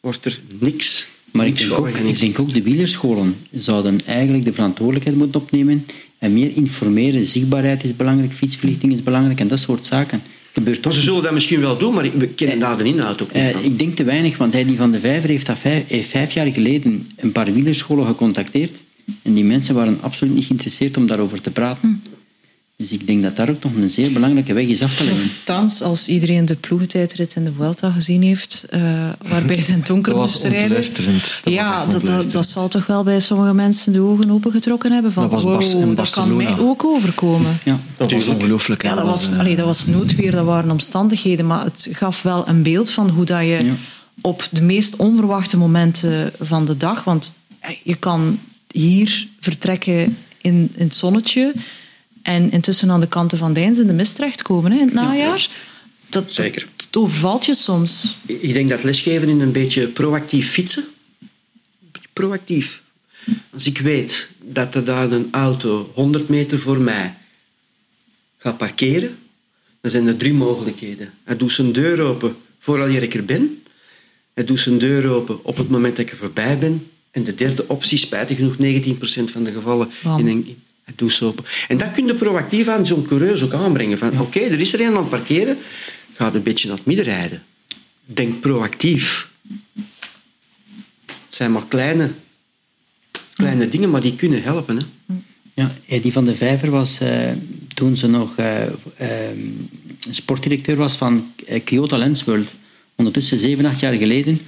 Speaker 6: wordt er niks
Speaker 5: maar ik denk, ook, ik denk ook de wielerscholen zouden eigenlijk de verantwoordelijkheid moeten opnemen en meer informeren. Zichtbaarheid is belangrijk, fietsverlichting is belangrijk en dat soort zaken.
Speaker 6: Gebeurt toch ze zullen dat misschien wel doen, maar we kennen daar de inhoud ook niet
Speaker 5: eh, van. Ik denk te weinig, want hij die van de Vijver heeft, dat vijf, heeft vijf jaar geleden een paar wielerscholen gecontacteerd en die mensen waren absoluut niet geïnteresseerd om daarover te praten. Hm. Dus ik denk dat daar ook nog een zeer belangrijke weg is af te leggen.
Speaker 3: Thans, als iedereen de ploegentijdrit in de Vuelta gezien heeft, uh, waarbij zijn donker moest rijden... Dat ja, dat, dat, dat, zal toch wel bij sommige mensen de ogen opengetrokken hebben. Van, dat was wow, dat kan mij ook overkomen.
Speaker 4: Ja, dat was ongelooflijk.
Speaker 3: Ja, dat, was, allee, dat was noodweer, dat waren omstandigheden, maar het gaf wel een beeld van hoe dat je op de meest onverwachte momenten van de dag, want je kan hier vertrekken in, in het zonnetje en intussen aan de kanten van Dijns in de mist terechtkomen hè, in het najaar. Dat, Zeker. Dat, overvalt je soms.
Speaker 6: Ik denk dat lesgeven in een beetje proactief fietsen. Proactief. Als ik weet dat er daar een auto 100 meter voor mij gaat parkeren, dan zijn er drie mogelijkheden. Hij doet zijn deur open vooral ik er ben. Hij doet zijn deur open op het moment dat ik er voorbij ben. En de derde optie, spijtig genoeg, 19% van de gevallen in een, open. En dat kun je proactief aan zo'n coureur ook aanbrengen. Van, Oké, er is er een aan het parkeren. Ga een beetje naar het midden rijden. Denk proactief. Het zijn maar kleine, kleine dingen, maar die kunnen helpen. Hè.
Speaker 5: Ja, die van de Vijver was uh, toen ze nog uh, uh, sportdirecteur was van eh, Kyoto Lens World. Ondertussen, zeven, acht jaar geleden,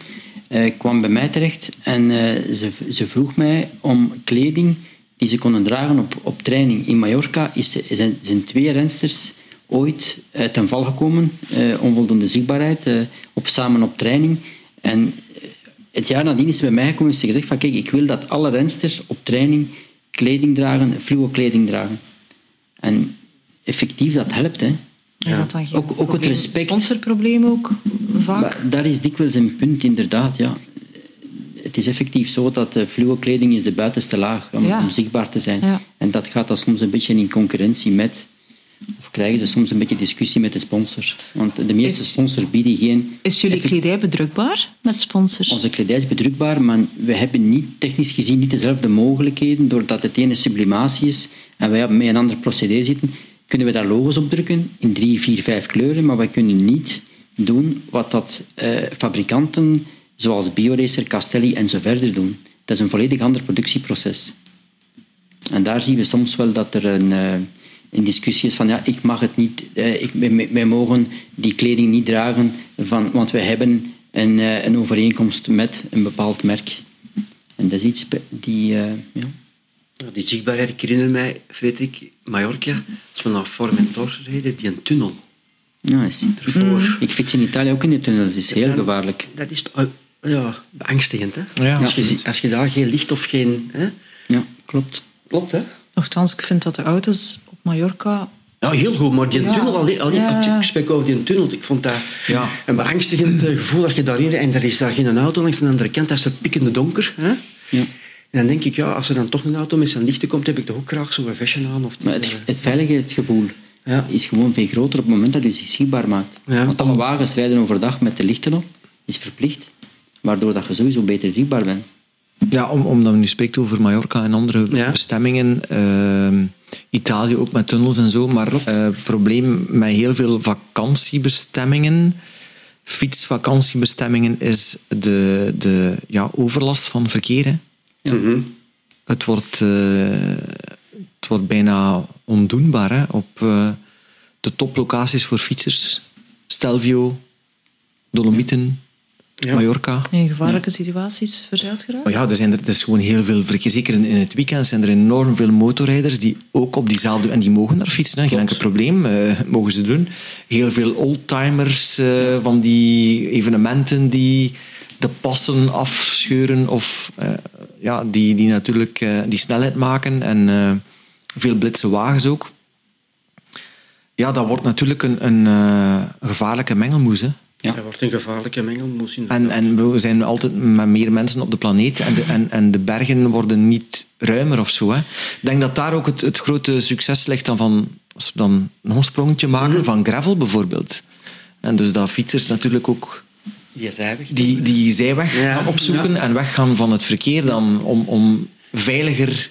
Speaker 5: kwam bij mij terecht en ze, ze vroeg mij om kleding die ze konden dragen op, op training. In Mallorca is, zijn, zijn twee rensters ooit uit ten val gekomen, uh, onvoldoende zichtbaarheid, uh, op, samen op training. En het jaar nadien is ze bij mij gekomen en ze gezegd van kijk, ik wil dat alle rensters op training kleding dragen, fluo kleding dragen. En effectief, dat helpt. Hè.
Speaker 3: Is dat dan geen ook, ook het respect. Sponsorprobleem ook vaak? Maar,
Speaker 5: daar is dikwijls een punt, inderdaad. Ja het is effectief zo dat de fluo-kleding is de buitenste laag om, om zichtbaar te zijn. En dat gaat dan soms een beetje in concurrentie met... Of krijgen ze soms een beetje discussie met de sponsor. Want de meeste sponsors bieden geen...
Speaker 3: Is jullie kledij bedrukbaar met sponsors?
Speaker 5: Onze kledij is bedrukbaar, maar we hebben niet, technisch gezien niet dezelfde mogelijkheden. Doordat het ene sublimatie is en wij met een ander procedé zitten, kunnen we daar logos op drukken in drie, vier, vijf kleuren, maar we kunnen niet doen wat dat uh, fabrikanten zoals BioRacer, Castelli en zo verder doen. Dat is een volledig ander productieproces. En daar zien we soms wel dat er een, uh, een discussie is van ja, ik mag het niet, uh, ik, wij, mogen die kleding niet dragen, van, want wij hebben een, uh, een overeenkomst met een bepaald merk. En dat is iets die... ja.
Speaker 6: Die zichtbaarheid, ik herinner mij, Frederik, Mallorca, als we naar Formentor reden, die een tunnel.
Speaker 5: Ja, is, ervoor. Ik fiets in Italië ook in de tunnels, dat is heel gevaarlijk.
Speaker 6: Dat is ja, beangstigend. Hè? als, je, als je daar geen licht of geen... Hè?
Speaker 5: Ja, klopt.
Speaker 6: Klopt, hè?
Speaker 3: Nochtans, ik vind dat de auto's op Mallorca...
Speaker 6: Ja, heel goed, maar die tunnel, alleen, alleen, ik spreek over die tunnel, ik vond dat ja. een beangstigend eh, gevoel dat je daarin en er is daar geen auto langs de andere kant, dat is het pikkende donker. Hè? Ja. En dan denk ik, ja, als er dan toch een auto met zijn lichten komt, heb ik toch ook graag zo'n fashion aan. Of
Speaker 5: maar het, het veiligheidsgevoel ja. is gewoon veel groter op het moment dat je zich zichtbaar maakt. Want alle wagens rijden overdag met de lichten op, is verplicht waardoor dat je sowieso beter zichtbaar bent.
Speaker 4: Ja, om, omdat we nu spreekt over Mallorca en andere bestemmingen, uh, Italië ook met tunnels en zo, maar het uh, probleem met heel veel vakantiebestemmingen, fietsvakantiebestemmingen, is de, de ja, overlast van verkeer. Ja. Mhm. het, wordt, uh, het wordt bijna ondoenbaar hè, op uh, de toplocaties voor fietsers. Stelvio, Dolomieten, Mallorca.
Speaker 3: In gevaarlijke situaties verzeild geraakt?
Speaker 4: Maar ja, er, zijn er, er is gewoon heel veel verkeer. Zeker in, in het weekend zijn er enorm veel motorrijders die ook op diezelfde... En die mogen daar fietsen, hè. geen enkel probleem. eh, mogen ze doen. Heel veel oldtimers eh, van die evenementen die de passen afscheuren of eh, ja, die, die natuurlijk eh, die snelheid maken. En eh, veel blitse wagens ook. Ja, dat wordt natuurlijk een, een eh, gevaarlijke mengelmoes. Hè.
Speaker 5: Ja.
Speaker 6: Dat wordt een gevaarlijke mengelmoes.
Speaker 4: En, en we zijn altijd met meer mensen op de planeet en de, en, en de bergen worden niet ruimer of zo. Hè. Ik denk dat daar ook het, het grote succes ligt dan van, als we dan nog een sprongetje maken, van gravel bijvoorbeeld. En dus dat fietsers natuurlijk ook
Speaker 6: Die zijweg.
Speaker 4: die, die zijweg
Speaker 6: Ja.
Speaker 4: gaan opzoeken en weggaan van het verkeer dan om, om veiliger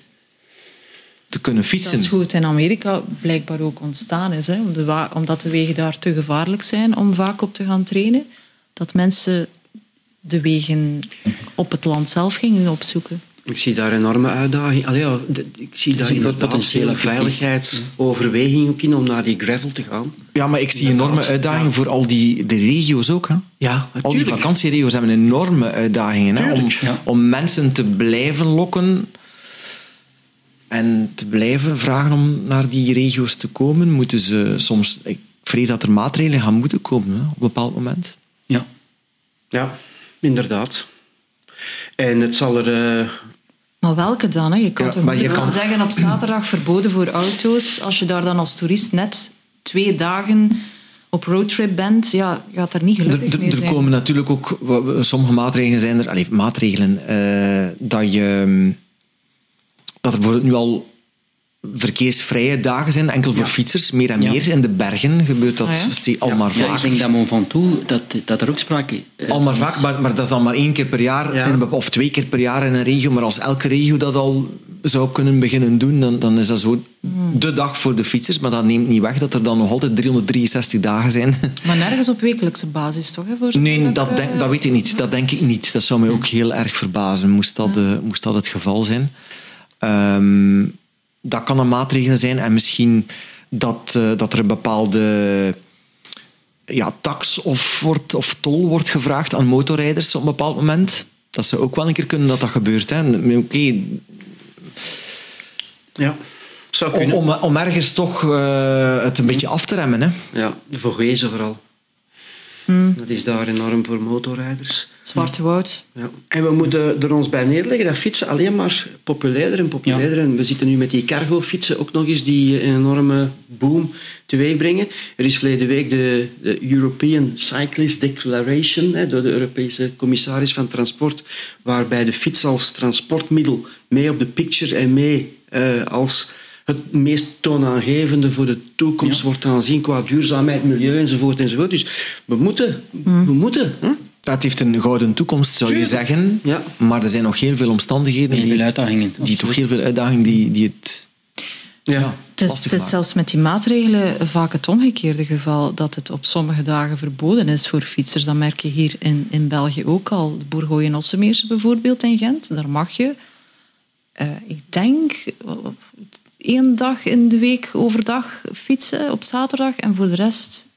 Speaker 4: te kunnen
Speaker 3: Dat is
Speaker 4: fietsen.
Speaker 3: goed in Amerika blijkbaar ook ontstaan is. Hè, omdat de wegen daar te gevaarlijk zijn om vaak op te gaan trainen. Dat mensen de wegen op het land zelf gingen opzoeken.
Speaker 6: Ik zie daar enorme uitdaging. Allee, ja, ik zie daar
Speaker 5: een effectief.
Speaker 6: veiligheidsoverweging ook in om naar die gravel te gaan.
Speaker 4: Ja, maar ik zie enorme uitdagingen
Speaker 6: ja.
Speaker 4: voor al die de regio's ook. Hè.
Speaker 6: Ja,
Speaker 4: Al die vakantieregio's hebben enorme uitdagingen hè, om,
Speaker 5: ja.
Speaker 4: om mensen te blijven lokken en te blijven vragen om naar die regio's te komen. Moeten ze soms, ik vrees dat er maatregelen gaan moeten komen hè, op een bepaald moment.
Speaker 5: Ja.
Speaker 6: Ja, inderdaad. En het zal er... eh,
Speaker 3: Maar welke dan? Hè? Je kan
Speaker 4: Ja,
Speaker 3: toch
Speaker 4: maar je kan-
Speaker 3: zeggen op zaterdag verboden voor auto's. Als je daar dan als toerist net twee dagen op roadtrip bent, ja, gaat er niet
Speaker 4: Er,
Speaker 3: gelukkig
Speaker 4: er-
Speaker 3: mee
Speaker 4: er
Speaker 3: zijn.
Speaker 4: komen natuurlijk ook sommige maatregelen zijn er, allee, maatregelen eh, dat je mm, dat er bijvoorbeeld nu al verkeersvrije dagen zijn, enkel voor fietsers, meer en
Speaker 5: Ja.
Speaker 4: meer. In de bergen gebeurt dat
Speaker 3: Ah, ja?
Speaker 4: al maar
Speaker 5: Ja,
Speaker 4: vaak.
Speaker 5: ik denk dat Mont Ventoux, dat, dat er ook sprake eh,
Speaker 4: Al maar vaak, maar, maar dat is dan maar één keer per jaar, in of twee keer per jaar in een regio. Maar als elke regio dat al zou kunnen beginnen doen, dan, dan is dat zo de dag voor de fietsers. Maar dat neemt niet weg dat er dan nog altijd 363 dagen zijn.
Speaker 3: Maar nergens op wekelijkse basis, toch? Hè, voor
Speaker 4: Nee, dat,
Speaker 3: eh,
Speaker 4: denk, dat weet ik niet. Dat denk ik niet. Dat zou mij ook heel erg verbazen, moest dat, eh, moest dat het geval zijn. Ehm, dat kan een maatregel zijn en misschien dat, eh, dat er een bepaalde ja, tax of, wordt, of tol wordt gevraagd aan motorrijders op een bepaald moment. Dat zou ook wel een keer kunnen dat dat gebeurt. hè. Oké,
Speaker 6: ja, zou
Speaker 4: om, om, om ergens toch eh, het een beetje af te remmen. Hè.
Speaker 6: Ja, de Vogezen vooral. Dat is daar enorm voor motorrijders.
Speaker 3: Zwarte woud.
Speaker 6: Ja. En we moeten er ons bij neerleggen dat fietsen alleen maar populairder en populairder. En we zitten nu met die cargo-fietsen ook nog eens die een enorme boom teweeg brengen. Er is verleden week de, de European Cyclist Declaration hè, door de Europese commissaris van Transport, waarbij de fiets als transportmiddel mee op de picture en mee eh, als het meest toonaangevende voor de toekomst wordt aanzien qua duurzaamheid, milieu enzovoort. enzovoort. Dus we moeten, we moeten. Hè?
Speaker 4: Dat heeft een gouden toekomst, zou je zeggen.
Speaker 6: Ja.
Speaker 4: Maar er zijn nog heel veel omstandigheden
Speaker 5: Heel
Speaker 4: die,
Speaker 5: veel uitdagingen.
Speaker 4: die
Speaker 5: absoluut.
Speaker 4: toch heel veel uitdagingen die, die het
Speaker 6: Ja.
Speaker 3: Het is, het zelfs met die maatregelen vaak het omgekeerde geval, dat het op sommige dagen verboden is voor fietsers. Dat merk je hier in, in België ook al. De Bourgogne en Ossemeerse bijvoorbeeld in Gent, daar mag je, eh, ik denk, één dag in de week overdag fietsen op zaterdag en voor de rest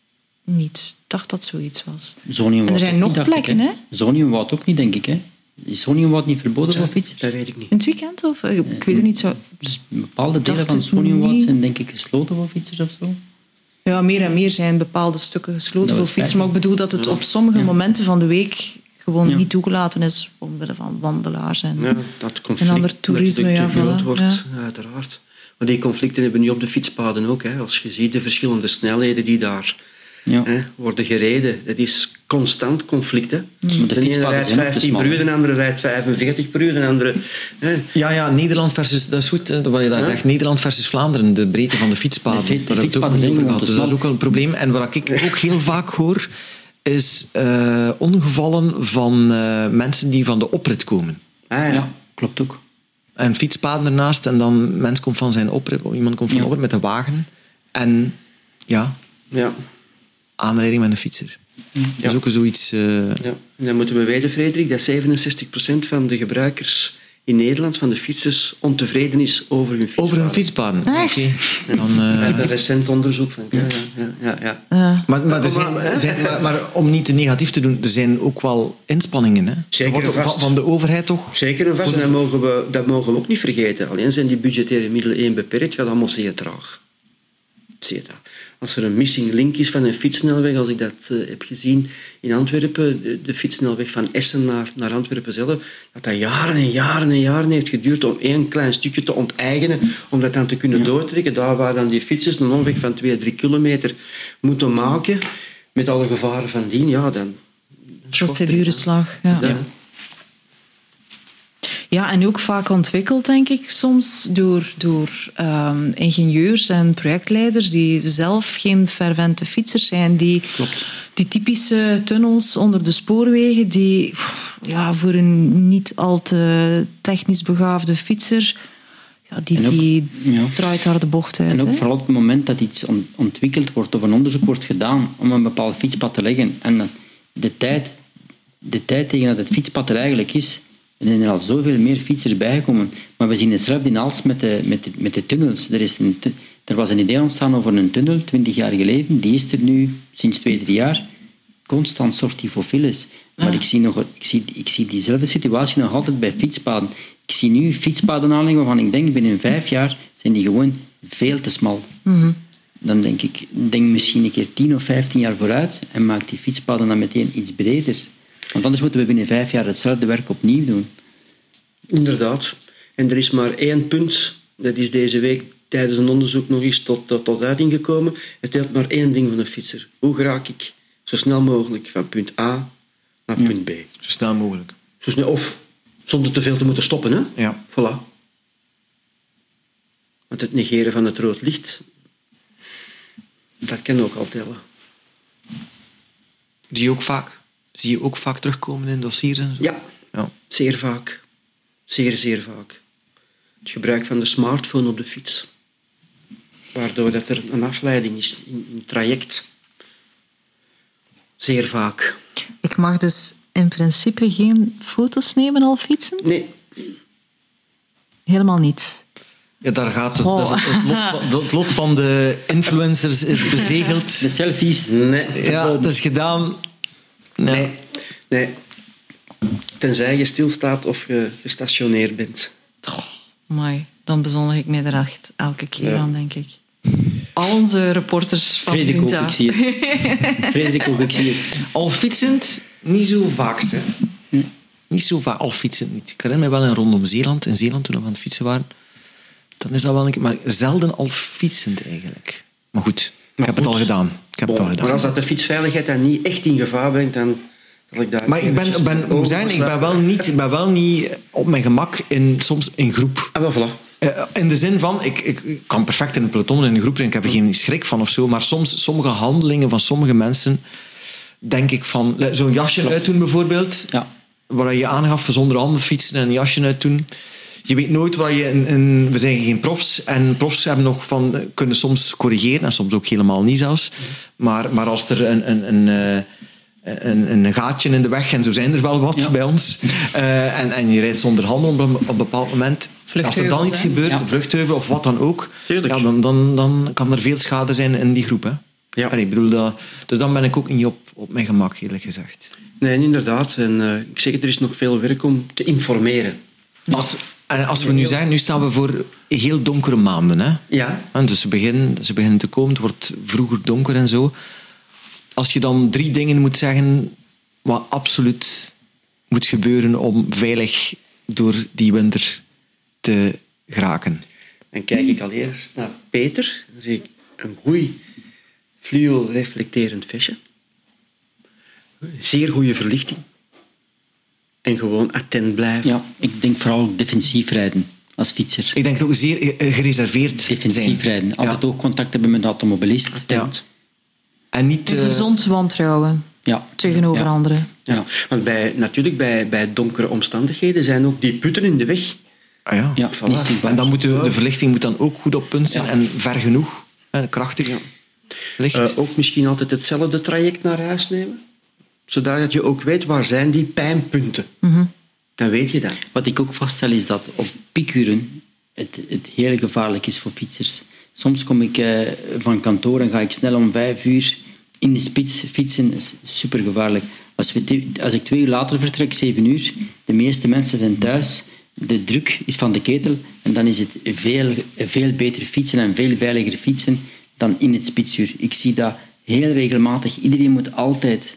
Speaker 3: niet. Ik dacht dat zoiets was. En er zijn
Speaker 5: ook
Speaker 3: nog
Speaker 5: niet,
Speaker 3: plekken, hè?
Speaker 5: Zoniumwoud ook niet, denk ik. Hè? Is Zoniumwoud niet verboden voor
Speaker 6: Dat
Speaker 5: fietsers?
Speaker 6: weet ik niet.
Speaker 3: In het weekend? Of? Eh, Ik weet het niet zo.
Speaker 5: Bepaalde delen van
Speaker 3: het
Speaker 5: Zoniumwoud zijn denk ik gesloten voor fietsers of zo.
Speaker 3: Ja, meer en meer zijn bepaalde stukken gesloten
Speaker 5: Dat
Speaker 3: voor fietsers. Maar ik bedoel dat het op sommige momenten van de week gewoon
Speaker 5: Ja.
Speaker 3: niet toegelaten is omwille van wandelaars. En,
Speaker 6: Ja, dat conflict
Speaker 3: En ander toerisme,
Speaker 6: dat
Speaker 3: ja,
Speaker 6: groot
Speaker 3: voilà,
Speaker 6: wordt,
Speaker 3: ja.
Speaker 6: uiteraard. Maar die conflicten hebben we nu op de fietspaden ook. Hè. Als je ziet de verschillende snelheden die daar
Speaker 5: Ja.
Speaker 6: hè, worden gereden, dat is constant conflict. Hè.
Speaker 5: Maar de
Speaker 6: de ene
Speaker 5: fietspaden
Speaker 6: rijdt
Speaker 5: zijn ook te
Speaker 6: 15
Speaker 5: smal,
Speaker 6: per uur, de andere rijdt 45 per uur, de andere... Hè.
Speaker 4: Ja, ja, Nederland versus, dat is goed hè, wat je daar zegt. Nederland versus Vlaanderen, de breedte van de fietspaden.
Speaker 5: De de fietspaden zijn
Speaker 4: over Dus dat is ook wel een probleem. En wat ik ook heel vaak hoor, is eh, ongevallen van eh, mensen die van de oprit komen.
Speaker 6: Ah, ja.
Speaker 5: Ja, klopt ook.
Speaker 4: En fietspaden ernaast en dan mens komt van zijn oprit, iemand komt van
Speaker 5: Ja.
Speaker 4: oprit met een wagen. En ja,
Speaker 6: Ja.
Speaker 4: aanrijding met een fietser. Dat is ook zoiets... eh,
Speaker 6: Ja. En dan moeten we weten, Frederik, dat 67% van de gebruikers in Nederland van de fietsers ontevreden is over hun fietspaden.
Speaker 4: Over hun fietspaden?
Speaker 3: Echt?
Speaker 4: Okay. Dan, uh...
Speaker 6: We hebben een recent onderzoek van. Ja, ja, ja, ja. ja.
Speaker 4: Maar, maar, er zijn, zijn, maar, maar, om niet te negatief te doen, er zijn ook wel inspanningen. Hè?
Speaker 6: Zeker en
Speaker 4: vast. Van, van de overheid toch?
Speaker 6: Zeker en vast. En dat mogen, we, dat mogen we ook niet vergeten. Alleen zijn die budgettaire middelen één beperkt, gaat allemaal zeer traag. Zeer traag als er een missing link is van een fietssnelweg, als ik dat uh, heb gezien in Antwerpen, de, de fietssnelweg van Essen naar, naar Antwerpen zelf, dat dat jaren en jaren en jaren heeft geduurd om één klein stukje te onteigenen, om dat dan te kunnen ja. doortrekken. Daar waar dan die fietsers een omweg van 2, 3 kilometer moeten maken, met alle gevaren van dien, ja, dan...
Speaker 3: Procedureslag, ja. ja. Ja, en ook vaak ontwikkeld, denk ik, soms door, door um, ingenieurs en projectleiders die zelf geen fervente fietsers zijn. Die,
Speaker 6: Klopt.
Speaker 3: die typische tunnels onder de spoorwegen, die ja, voor een niet al te technisch begaafde fietser, ja, die, ook, die ja. draait daar de bocht uit.
Speaker 5: En ook
Speaker 3: hè?
Speaker 5: vooral op het moment dat iets ontwikkeld wordt of een onderzoek wordt gedaan om een bepaald fietspad te leggen en de tijd, de tijd tegen dat het fietspad er eigenlijk is, er zijn er al zoveel meer fietsers bijgekomen. Maar we zien hetzelfde in Als met de, met de, met de tunnels. Er, is een, er was een idee ontstaan over een tunnel, twintig jaar geleden. Die is er nu sinds twee, drie jaar. Constant sortie voor files. Maar ah. ik, zie nog, ik, zie, ik zie diezelfde situatie nog altijd bij fietspaden. Ik zie nu fietspaden aanleggen waarvan ik denk binnen vijf jaar zijn die gewoon veel te smal.
Speaker 3: Mm -hmm.
Speaker 5: Dan denk ik, denk misschien een keer tien of vijftien jaar vooruit en maak die fietspaden dan meteen iets breder. Want anders moeten we binnen vijf jaar hetzelfde werk opnieuw doen.
Speaker 6: Inderdaad. En er is maar één punt, dat is deze week tijdens een onderzoek nog eens tot, tot, tot uiting gekomen. Het telt maar één ding van een fietser. Hoe raak ik zo snel mogelijk van punt A naar punt B?
Speaker 4: Zo snel mogelijk.
Speaker 6: Zo snel, of zonder te veel te moeten stoppen. Hè?
Speaker 4: Ja.
Speaker 6: Voilà. Want het negeren van het rood licht, dat kan ook al tellen.
Speaker 4: Zie je ook vaak, zie je ook vaak terugkomen in dossiers en zo?
Speaker 6: Ja,
Speaker 4: Ja.
Speaker 6: zeer vaak. Zeer, zeer vaak. Het gebruik van de smartphone op de fiets. Waardoor dat er een afleiding is in, in het traject. Zeer vaak.
Speaker 3: Ik mag dus in principe geen foto's nemen al fietsend?
Speaker 6: Nee,
Speaker 3: Helemaal niet.
Speaker 4: Ja, daar gaat het.
Speaker 3: Oh.
Speaker 4: Dat is het, het lot, van- het lot van de influencers is bezegeld.
Speaker 5: De selfies.
Speaker 6: nee.
Speaker 4: Ja, dat is gedaan. Nee.
Speaker 6: Nee, nee. Tenzij je stilstaat of je gestationeerd bent.
Speaker 3: Mooi, dan bezondig ik mij er echt elke keer
Speaker 6: Ja.
Speaker 3: aan, denk ik. Al onze reporters van
Speaker 5: Frederik ook,
Speaker 3: Junta.
Speaker 5: ik zie het. Frederik ook, ik zie het.
Speaker 4: Al fietsend, niet zo vaak. Hè. Niet zo vaak, al fietsend niet. Ik herinner me wel in rondom Zeeland, in Zeeland toen we aan het fietsen waren. Dan is dat wel een keer, maar zelden al fietsend eigenlijk. Maar goed, ik heb het al gedaan. Ik heb het al gedaan.
Speaker 6: maar als dat de fietsveiligheid dan niet echt in gevaar brengt, dan zal ik daar
Speaker 4: Maar ik ben, ben, moet zeggen, ik ben, wel niet, ik ben wel niet op mijn gemak in, soms in groep.
Speaker 6: Ah, wel, voilà.
Speaker 4: Eh, in de zin van, ik, ik ik kan perfect in een peloton in een groep en ik heb er geen schrik van of zo, maar soms, sommige handelingen van sommige mensen, denk ik van, le- zo'n jasje uitdoen bijvoorbeeld,
Speaker 5: Ja.
Speaker 4: waar je aangaf zonder handen fietsen en een jasje uitdoen. Je weet nooit waar je in, in- we zijn geen profs en profs hebben nog van, kunnen soms corrigeren en soms ook helemaal niet zelfs. Maar, maar als er een, een, een, eh, een, een gaatje in de weg, en zo zijn er wel wat
Speaker 5: Ja.
Speaker 4: bij ons, eh, en, en je rijdt zonder handen op een, op een bepaald moment, als er dan iets gebeurt,
Speaker 5: Ja.
Speaker 4: een vluchtheuvel of wat dan ook,
Speaker 6: Tuurlijk.
Speaker 4: ja, dan, dan, dan kan er veel schade zijn in die groep. Hè.
Speaker 6: Ja.
Speaker 4: Allee, ik bedoel, dat, dus dan ben ik ook niet op, op mijn gemak, eerlijk gezegd.
Speaker 6: Nee, inderdaad. En eh, ik zeg er is nog veel werk om te informeren.
Speaker 4: Als, en als we nu zijn, nu staan we voor heel donkere maanden. Hè?
Speaker 6: Ja.
Speaker 4: En dus ze beginnen, ze beginnen te komen, het wordt vroeger donker en zo. Als je dan drie dingen moet zeggen wat absoluut moet gebeuren om veilig door die winter te geraken.
Speaker 6: Dan kijk ik al eerst naar Peter. Dan zie ik een goed fluo-reflecterend vestje. Zeer goede verlichting. En gewoon attent blijven.
Speaker 5: ja, ik denk vooral defensief rijden als fietser.
Speaker 4: Ik denk het ook zeer eh, gereserveerd
Speaker 5: Defensief
Speaker 4: zijn.
Speaker 5: rijden. Altijd
Speaker 4: Ja.
Speaker 5: ook contact hebben met de automobilist.
Speaker 4: Ja. En niet...
Speaker 3: Dus
Speaker 4: eh,
Speaker 3: gezond wantrouwen
Speaker 5: Ja.
Speaker 3: tegenover
Speaker 5: Ja.
Speaker 3: anderen.
Speaker 6: Ja. Want bij, natuurlijk, bij, bij donkere omstandigheden zijn ook die putten in de weg.
Speaker 4: ah ja.
Speaker 5: Ja,
Speaker 6: Voilà.
Speaker 5: niet zichtbaar.
Speaker 4: En dan moet de, de verlichting moet dan ook goed op punt zijn
Speaker 5: Ja.
Speaker 4: en ver genoeg. hè, krachtig. Licht.
Speaker 6: Eh, ook misschien altijd hetzelfde traject naar huis nemen. Zodat je ook weet waar zijn die pijnpunten. dan weet je dat.
Speaker 5: Wat ik ook vaststel is dat op piekuren het, het heel gevaarlijk is voor fietsers. Soms kom ik eh, van kantoor en ga ik snel om vijf uur in de spits fietsen. Dat is super gevaarlijk. Als, we, als ik twee uur later vertrek, zeven uur, de meeste mensen zijn thuis, de druk is van de ketel en dan is het veel, veel beter fietsen en veel veiliger fietsen dan in het spitsuur. Ik zie dat heel regelmatig. Iedereen moet altijd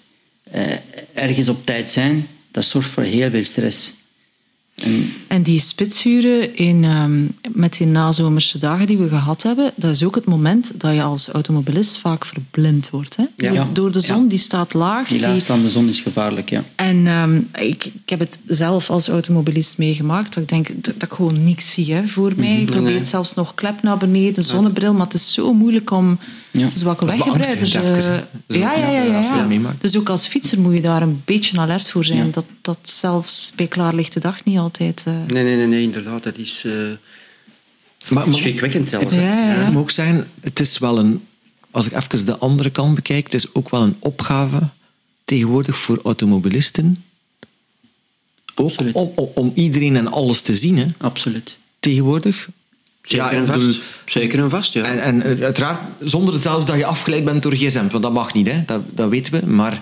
Speaker 5: ergens op tijd zijn. Dat zorgt voor heel veel stress.
Speaker 3: En, en die spitsuren in, um, met die nazomerse dagen die we gehad hebben, dat is ook het moment dat je als automobilist vaak verblind wordt. Hè? Ja. Door, de zon, die staat laag.
Speaker 5: Die laagstaande zon is gevaarlijk, ja.
Speaker 3: En um, ik, ik heb het zelf als automobilist meegemaakt. Dat ik denk dat, dat ik gewoon niks zie hè, voor mij. Ik probeer nee. zelfs nog klep naar beneden, zonnebril, maar het is zo moeilijk om ja. zwakke weggebruikers... Uh, ja, ja, ja. ja, ja. Dus ook als fietser moet je daar een beetje alert voor zijn. Dat, dat zelfs bij klaarlichte dag niet altijd... Uh...
Speaker 6: Nee, nee, nee, nee, inderdaad. Dat is... Uh... Maar, schrikwekkend zelfs.
Speaker 3: Ja, ja, ja.
Speaker 4: Het moet ook zijn, het is wel een... Als ik even de andere kant bekijk, het is ook wel een opgave tegenwoordig voor automobilisten. Ook om, om, om, iedereen en alles te zien. Hè.
Speaker 5: Absoluut.
Speaker 4: Tegenwoordig.
Speaker 6: Zeker en vast. Zeker en vast, ja.
Speaker 4: En, en uiteraard zonder zelfs dat je afgeleid bent door gsm, want dat mag niet, hè. Dat, dat weten we. Maar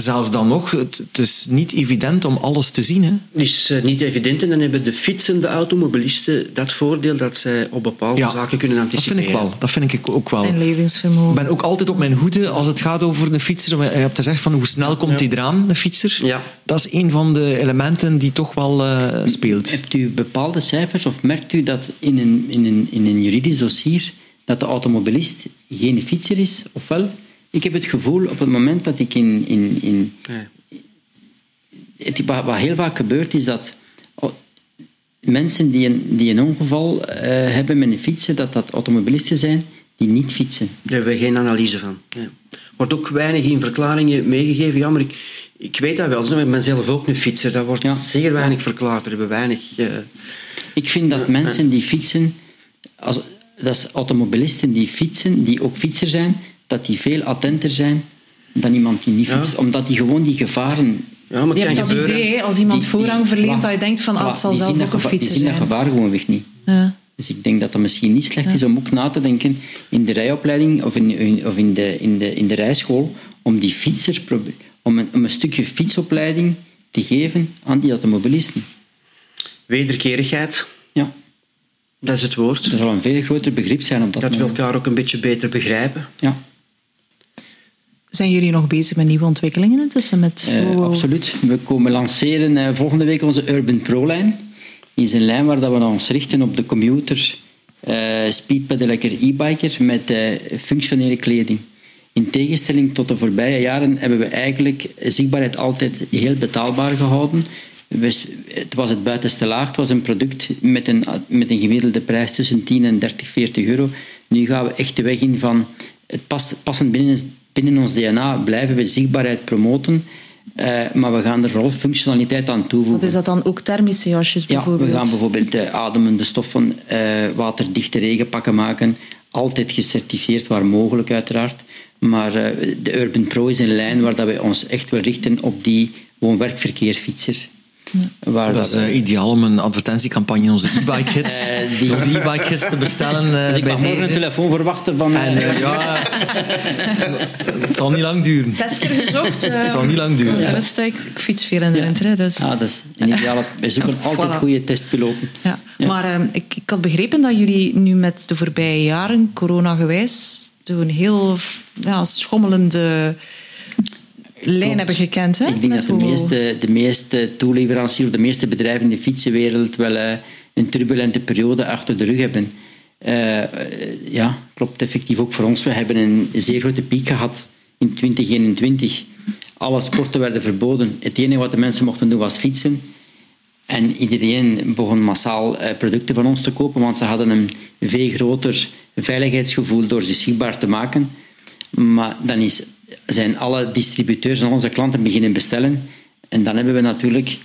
Speaker 4: zelfs dan nog, het, het, is niet evident om alles te zien. Hè?
Speaker 6: Het is uh, niet evident en dan hebben de fietsende automobilisten dat voordeel dat zij op bepaalde ja, zaken kunnen anticiperen.
Speaker 4: Dat vind ik wel. Dat vind ik ook wel.
Speaker 3: En levensvermogen.
Speaker 4: Ik ben ook altijd op mijn hoede als het gaat over een fietser. Je hebt gezegd van hoe snel komt hij ja. eraan, een fietser.
Speaker 6: Ja.
Speaker 4: Dat is een van de elementen die toch wel uh, speelt.
Speaker 5: Hebt u bepaalde cijfers of merkt u dat in een, in een, in een juridisch dossier dat de automobilist geen fietser is, of wel? Ik heb het gevoel op het moment dat ik in. in, in het, wat heel vaak gebeurt is dat mensen die een, die een ongeval uh, hebben met een fietsen, dat dat automobilisten zijn die niet fietsen.
Speaker 6: Daar hebben we geen analyse van. Er wordt ook weinig in verklaringen meegegeven. Ja, maar ik, ik weet dat wel. Ik ben zelf ook een fietser. Dat wordt ja. zeer weinig verklaard. Er hebben weinig... Uh...
Speaker 5: Ik vind dat mensen die fietsen... Als, dat is automobilisten die fietsen, die ook fietser zijn, dat die veel attenter zijn dan iemand die niet fietst. Omdat die gewoon die gevaren...
Speaker 3: Ja, maar je hebt dat idee, als iemand die, voorrang verleent, dat je denkt van, ah, het zal zelf ook een fietser
Speaker 5: Die zien dat gevaar gewoon weg niet.
Speaker 3: Ja.
Speaker 5: Dus ik denk dat dat misschien niet slecht is om ook na te denken in de rijopleiding of in, of in, de, in, de, in de rijschool, om die fietser, om een, om een stukje fietsopleiding te geven aan die automobilisten.
Speaker 6: Wederkerigheid.
Speaker 5: Ja.
Speaker 6: Dat is het woord.
Speaker 5: Er zal een veel groter begrip zijn op dat
Speaker 6: Dat we elkaar ook een beetje beter begrijpen.
Speaker 5: Ja.
Speaker 3: Zijn jullie nog bezig met nieuwe ontwikkelingen intussen? Met
Speaker 5: uh, absoluut. We komen lanceren uh, volgende week onze Urban Pro-lijn. Is een lijn waar dat we ons richten op de commuter, uh, speedpedelekker, e-biker met functionele kleding. In tegenstelling tot de voorbije jaren hebben we eigenlijk zichtbaarheid altijd heel betaalbaar gehouden het was het buitenste laag. Het was een product met een, met een gemiddelde prijs tussen 10 en 30, 40 euro. Nu gaan we echt de weg in van het past, passend binnen, binnen ons DNA blijven we zichtbaarheid promoten. Uh, maar we gaan er vooral functionaliteit aan toevoegen.
Speaker 3: Wat is dat dan? Ook thermische jasjes bijvoorbeeld?
Speaker 5: Ja, we gaan bijvoorbeeld uh, ademende stoffen, uh, waterdichte regenpakken maken. Altijd gecertificeerd waar mogelijk uiteraard. Maar de Urban Pro is een lijn waar dat we ons echt wel richten op die woon-werkverkeerfietser.
Speaker 4: Waar dat is uh, ideaal om een advertentiecampagne in onze e-bike hits, uh, die... onze e-bike hits te bestellen. Uh,
Speaker 5: dus ik
Speaker 4: bij
Speaker 5: deze. een telefoon verwachten van...
Speaker 4: En, ja, het zal niet lang duren.
Speaker 3: Tester gezocht. het
Speaker 4: zal niet lang duren.
Speaker 3: Ja, dat ik, ik fiets veel in de winter. Dus.
Speaker 5: Ah, dat is een ideale... Wij zoeken altijd voilà. goede testpiloten.
Speaker 3: Ja. Maar ehm, ik, ik had begrepen dat jullie nu met de voorbije jaren, corona-gewijs, een heel ja, schommelende lijn hebben gekend. Hè?
Speaker 5: Ik denk dat de meeste, de meeste toeleveranciers de meeste bedrijven in de fietsenwereld wel uh, een turbulente periode achter de rug hebben. Uh, ja, klopt effectief ook voor ons. We hebben een zeer grote piek gehad in 2021. Alle sporten werden verboden. Het enige wat de mensen mochten doen was fietsen. En iedereen begon massaal producten van ons te kopen, want ze hadden een veel groter veiligheidsgevoel door ze zichtbaar te maken. Maar dan is zijn alle distributeurs en onze klanten beginnen bestellen. En dan hebben we natuurlijk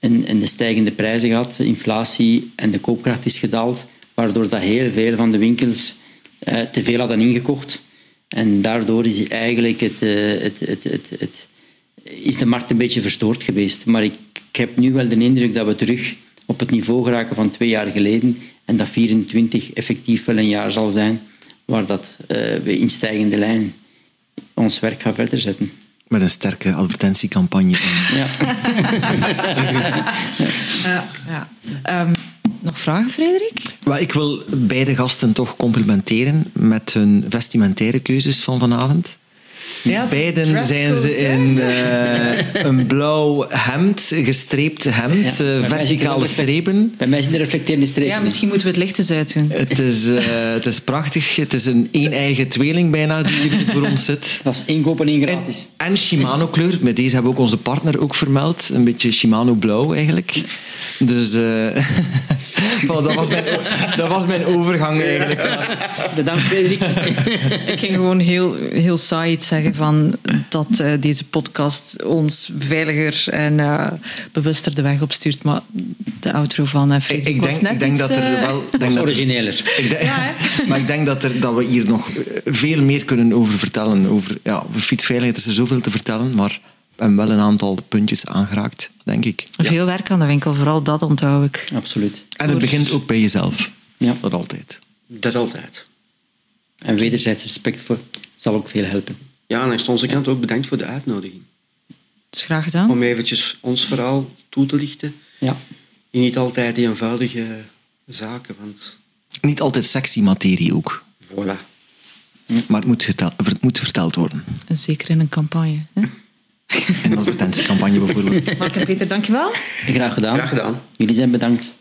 Speaker 5: een, een de stijgende prijzen gehad, inflatie en de koopkracht is gedaald, waardoor dat heel veel van de winkels eh, te veel hadden ingekocht. En daardoor is eigenlijk het, uh, het, het, het, het, is de markt een beetje verstoord geweest. Maar ik, ik heb nu wel de indruk dat we terug op het niveau geraken van twee jaar geleden en dat 24 effectief wel een jaar zal zijn waar dat, uh, we in stijgende lijn ons werk gaan verder zetten.
Speaker 4: Met een sterke advertentiecampagne.
Speaker 5: Ja.
Speaker 3: ja, ja. Um, nog vragen, Frederik?
Speaker 4: Well, ik wil beide gasten toch complimenteren met hun vestimentaire keuzes van vanavond. Ja, Beiden zijn ze in uh, een blauw hemd, gestreept hemd, ja, uh, verticale strepen.
Speaker 5: Bij mij zijn de reflecterende strepen.
Speaker 3: Ja, misschien moeten we het licht eens uitdoen.
Speaker 4: Het is, uh, het is prachtig. Het is een één-eigen tweeling bijna die hier voor ons zit.
Speaker 5: Dat is één koop en één gratis.
Speaker 4: En, en Shimano kleur. Met deze hebben we ook onze partner ook vermeld. Een beetje Shimano blauw eigenlijk. Dus... Oh, dat, was mijn, dat was mijn overgang eigenlijk.
Speaker 5: Bedankt, Frederik.
Speaker 3: Ik ging gewoon heel, heel saai iets zeggen van dat uh, deze podcast ons veiliger en uh, bewuster de weg opstuurt. Maar de outro van uh, Frederik
Speaker 4: ik, denk,
Speaker 3: net
Speaker 4: ik denk
Speaker 3: iets,
Speaker 4: dat er wel...
Speaker 5: Denk dat origineler.
Speaker 4: Ik denk, ja, maar ik denk dat, er, dat we hier nog veel meer kunnen over vertellen. Over, ja, over fietsveiligheid is er zoveel te vertellen, maar en wel een aantal puntjes aangeraakt, denk ik.
Speaker 3: Veel werk aan de winkel, vooral dat onthoud ik.
Speaker 5: Absoluut.
Speaker 4: En het begint ook bij jezelf.
Speaker 5: Ja.
Speaker 4: Dat altijd.
Speaker 6: Dat altijd.
Speaker 5: En wederzijds respect voor zal ook veel helpen.
Speaker 6: Ja, en aan onze kant ook bedankt voor de uitnodiging.
Speaker 3: Dat is graag gedaan.
Speaker 6: Om eventjes ons verhaal toe te lichten.
Speaker 5: Ja.
Speaker 6: In niet altijd die eenvoudige zaken, want...
Speaker 4: Niet altijd sexy materie ook.
Speaker 6: Voilà.
Speaker 4: Maar het moet, geteld, het moet verteld worden.
Speaker 3: En zeker in een campagne. Hè?
Speaker 4: Een advertentiecampagne bijvoorbeeld.
Speaker 3: Mark en Peter, dankjewel.
Speaker 5: Graag gedaan.
Speaker 6: Graag gedaan.
Speaker 5: Jullie zijn bedankt.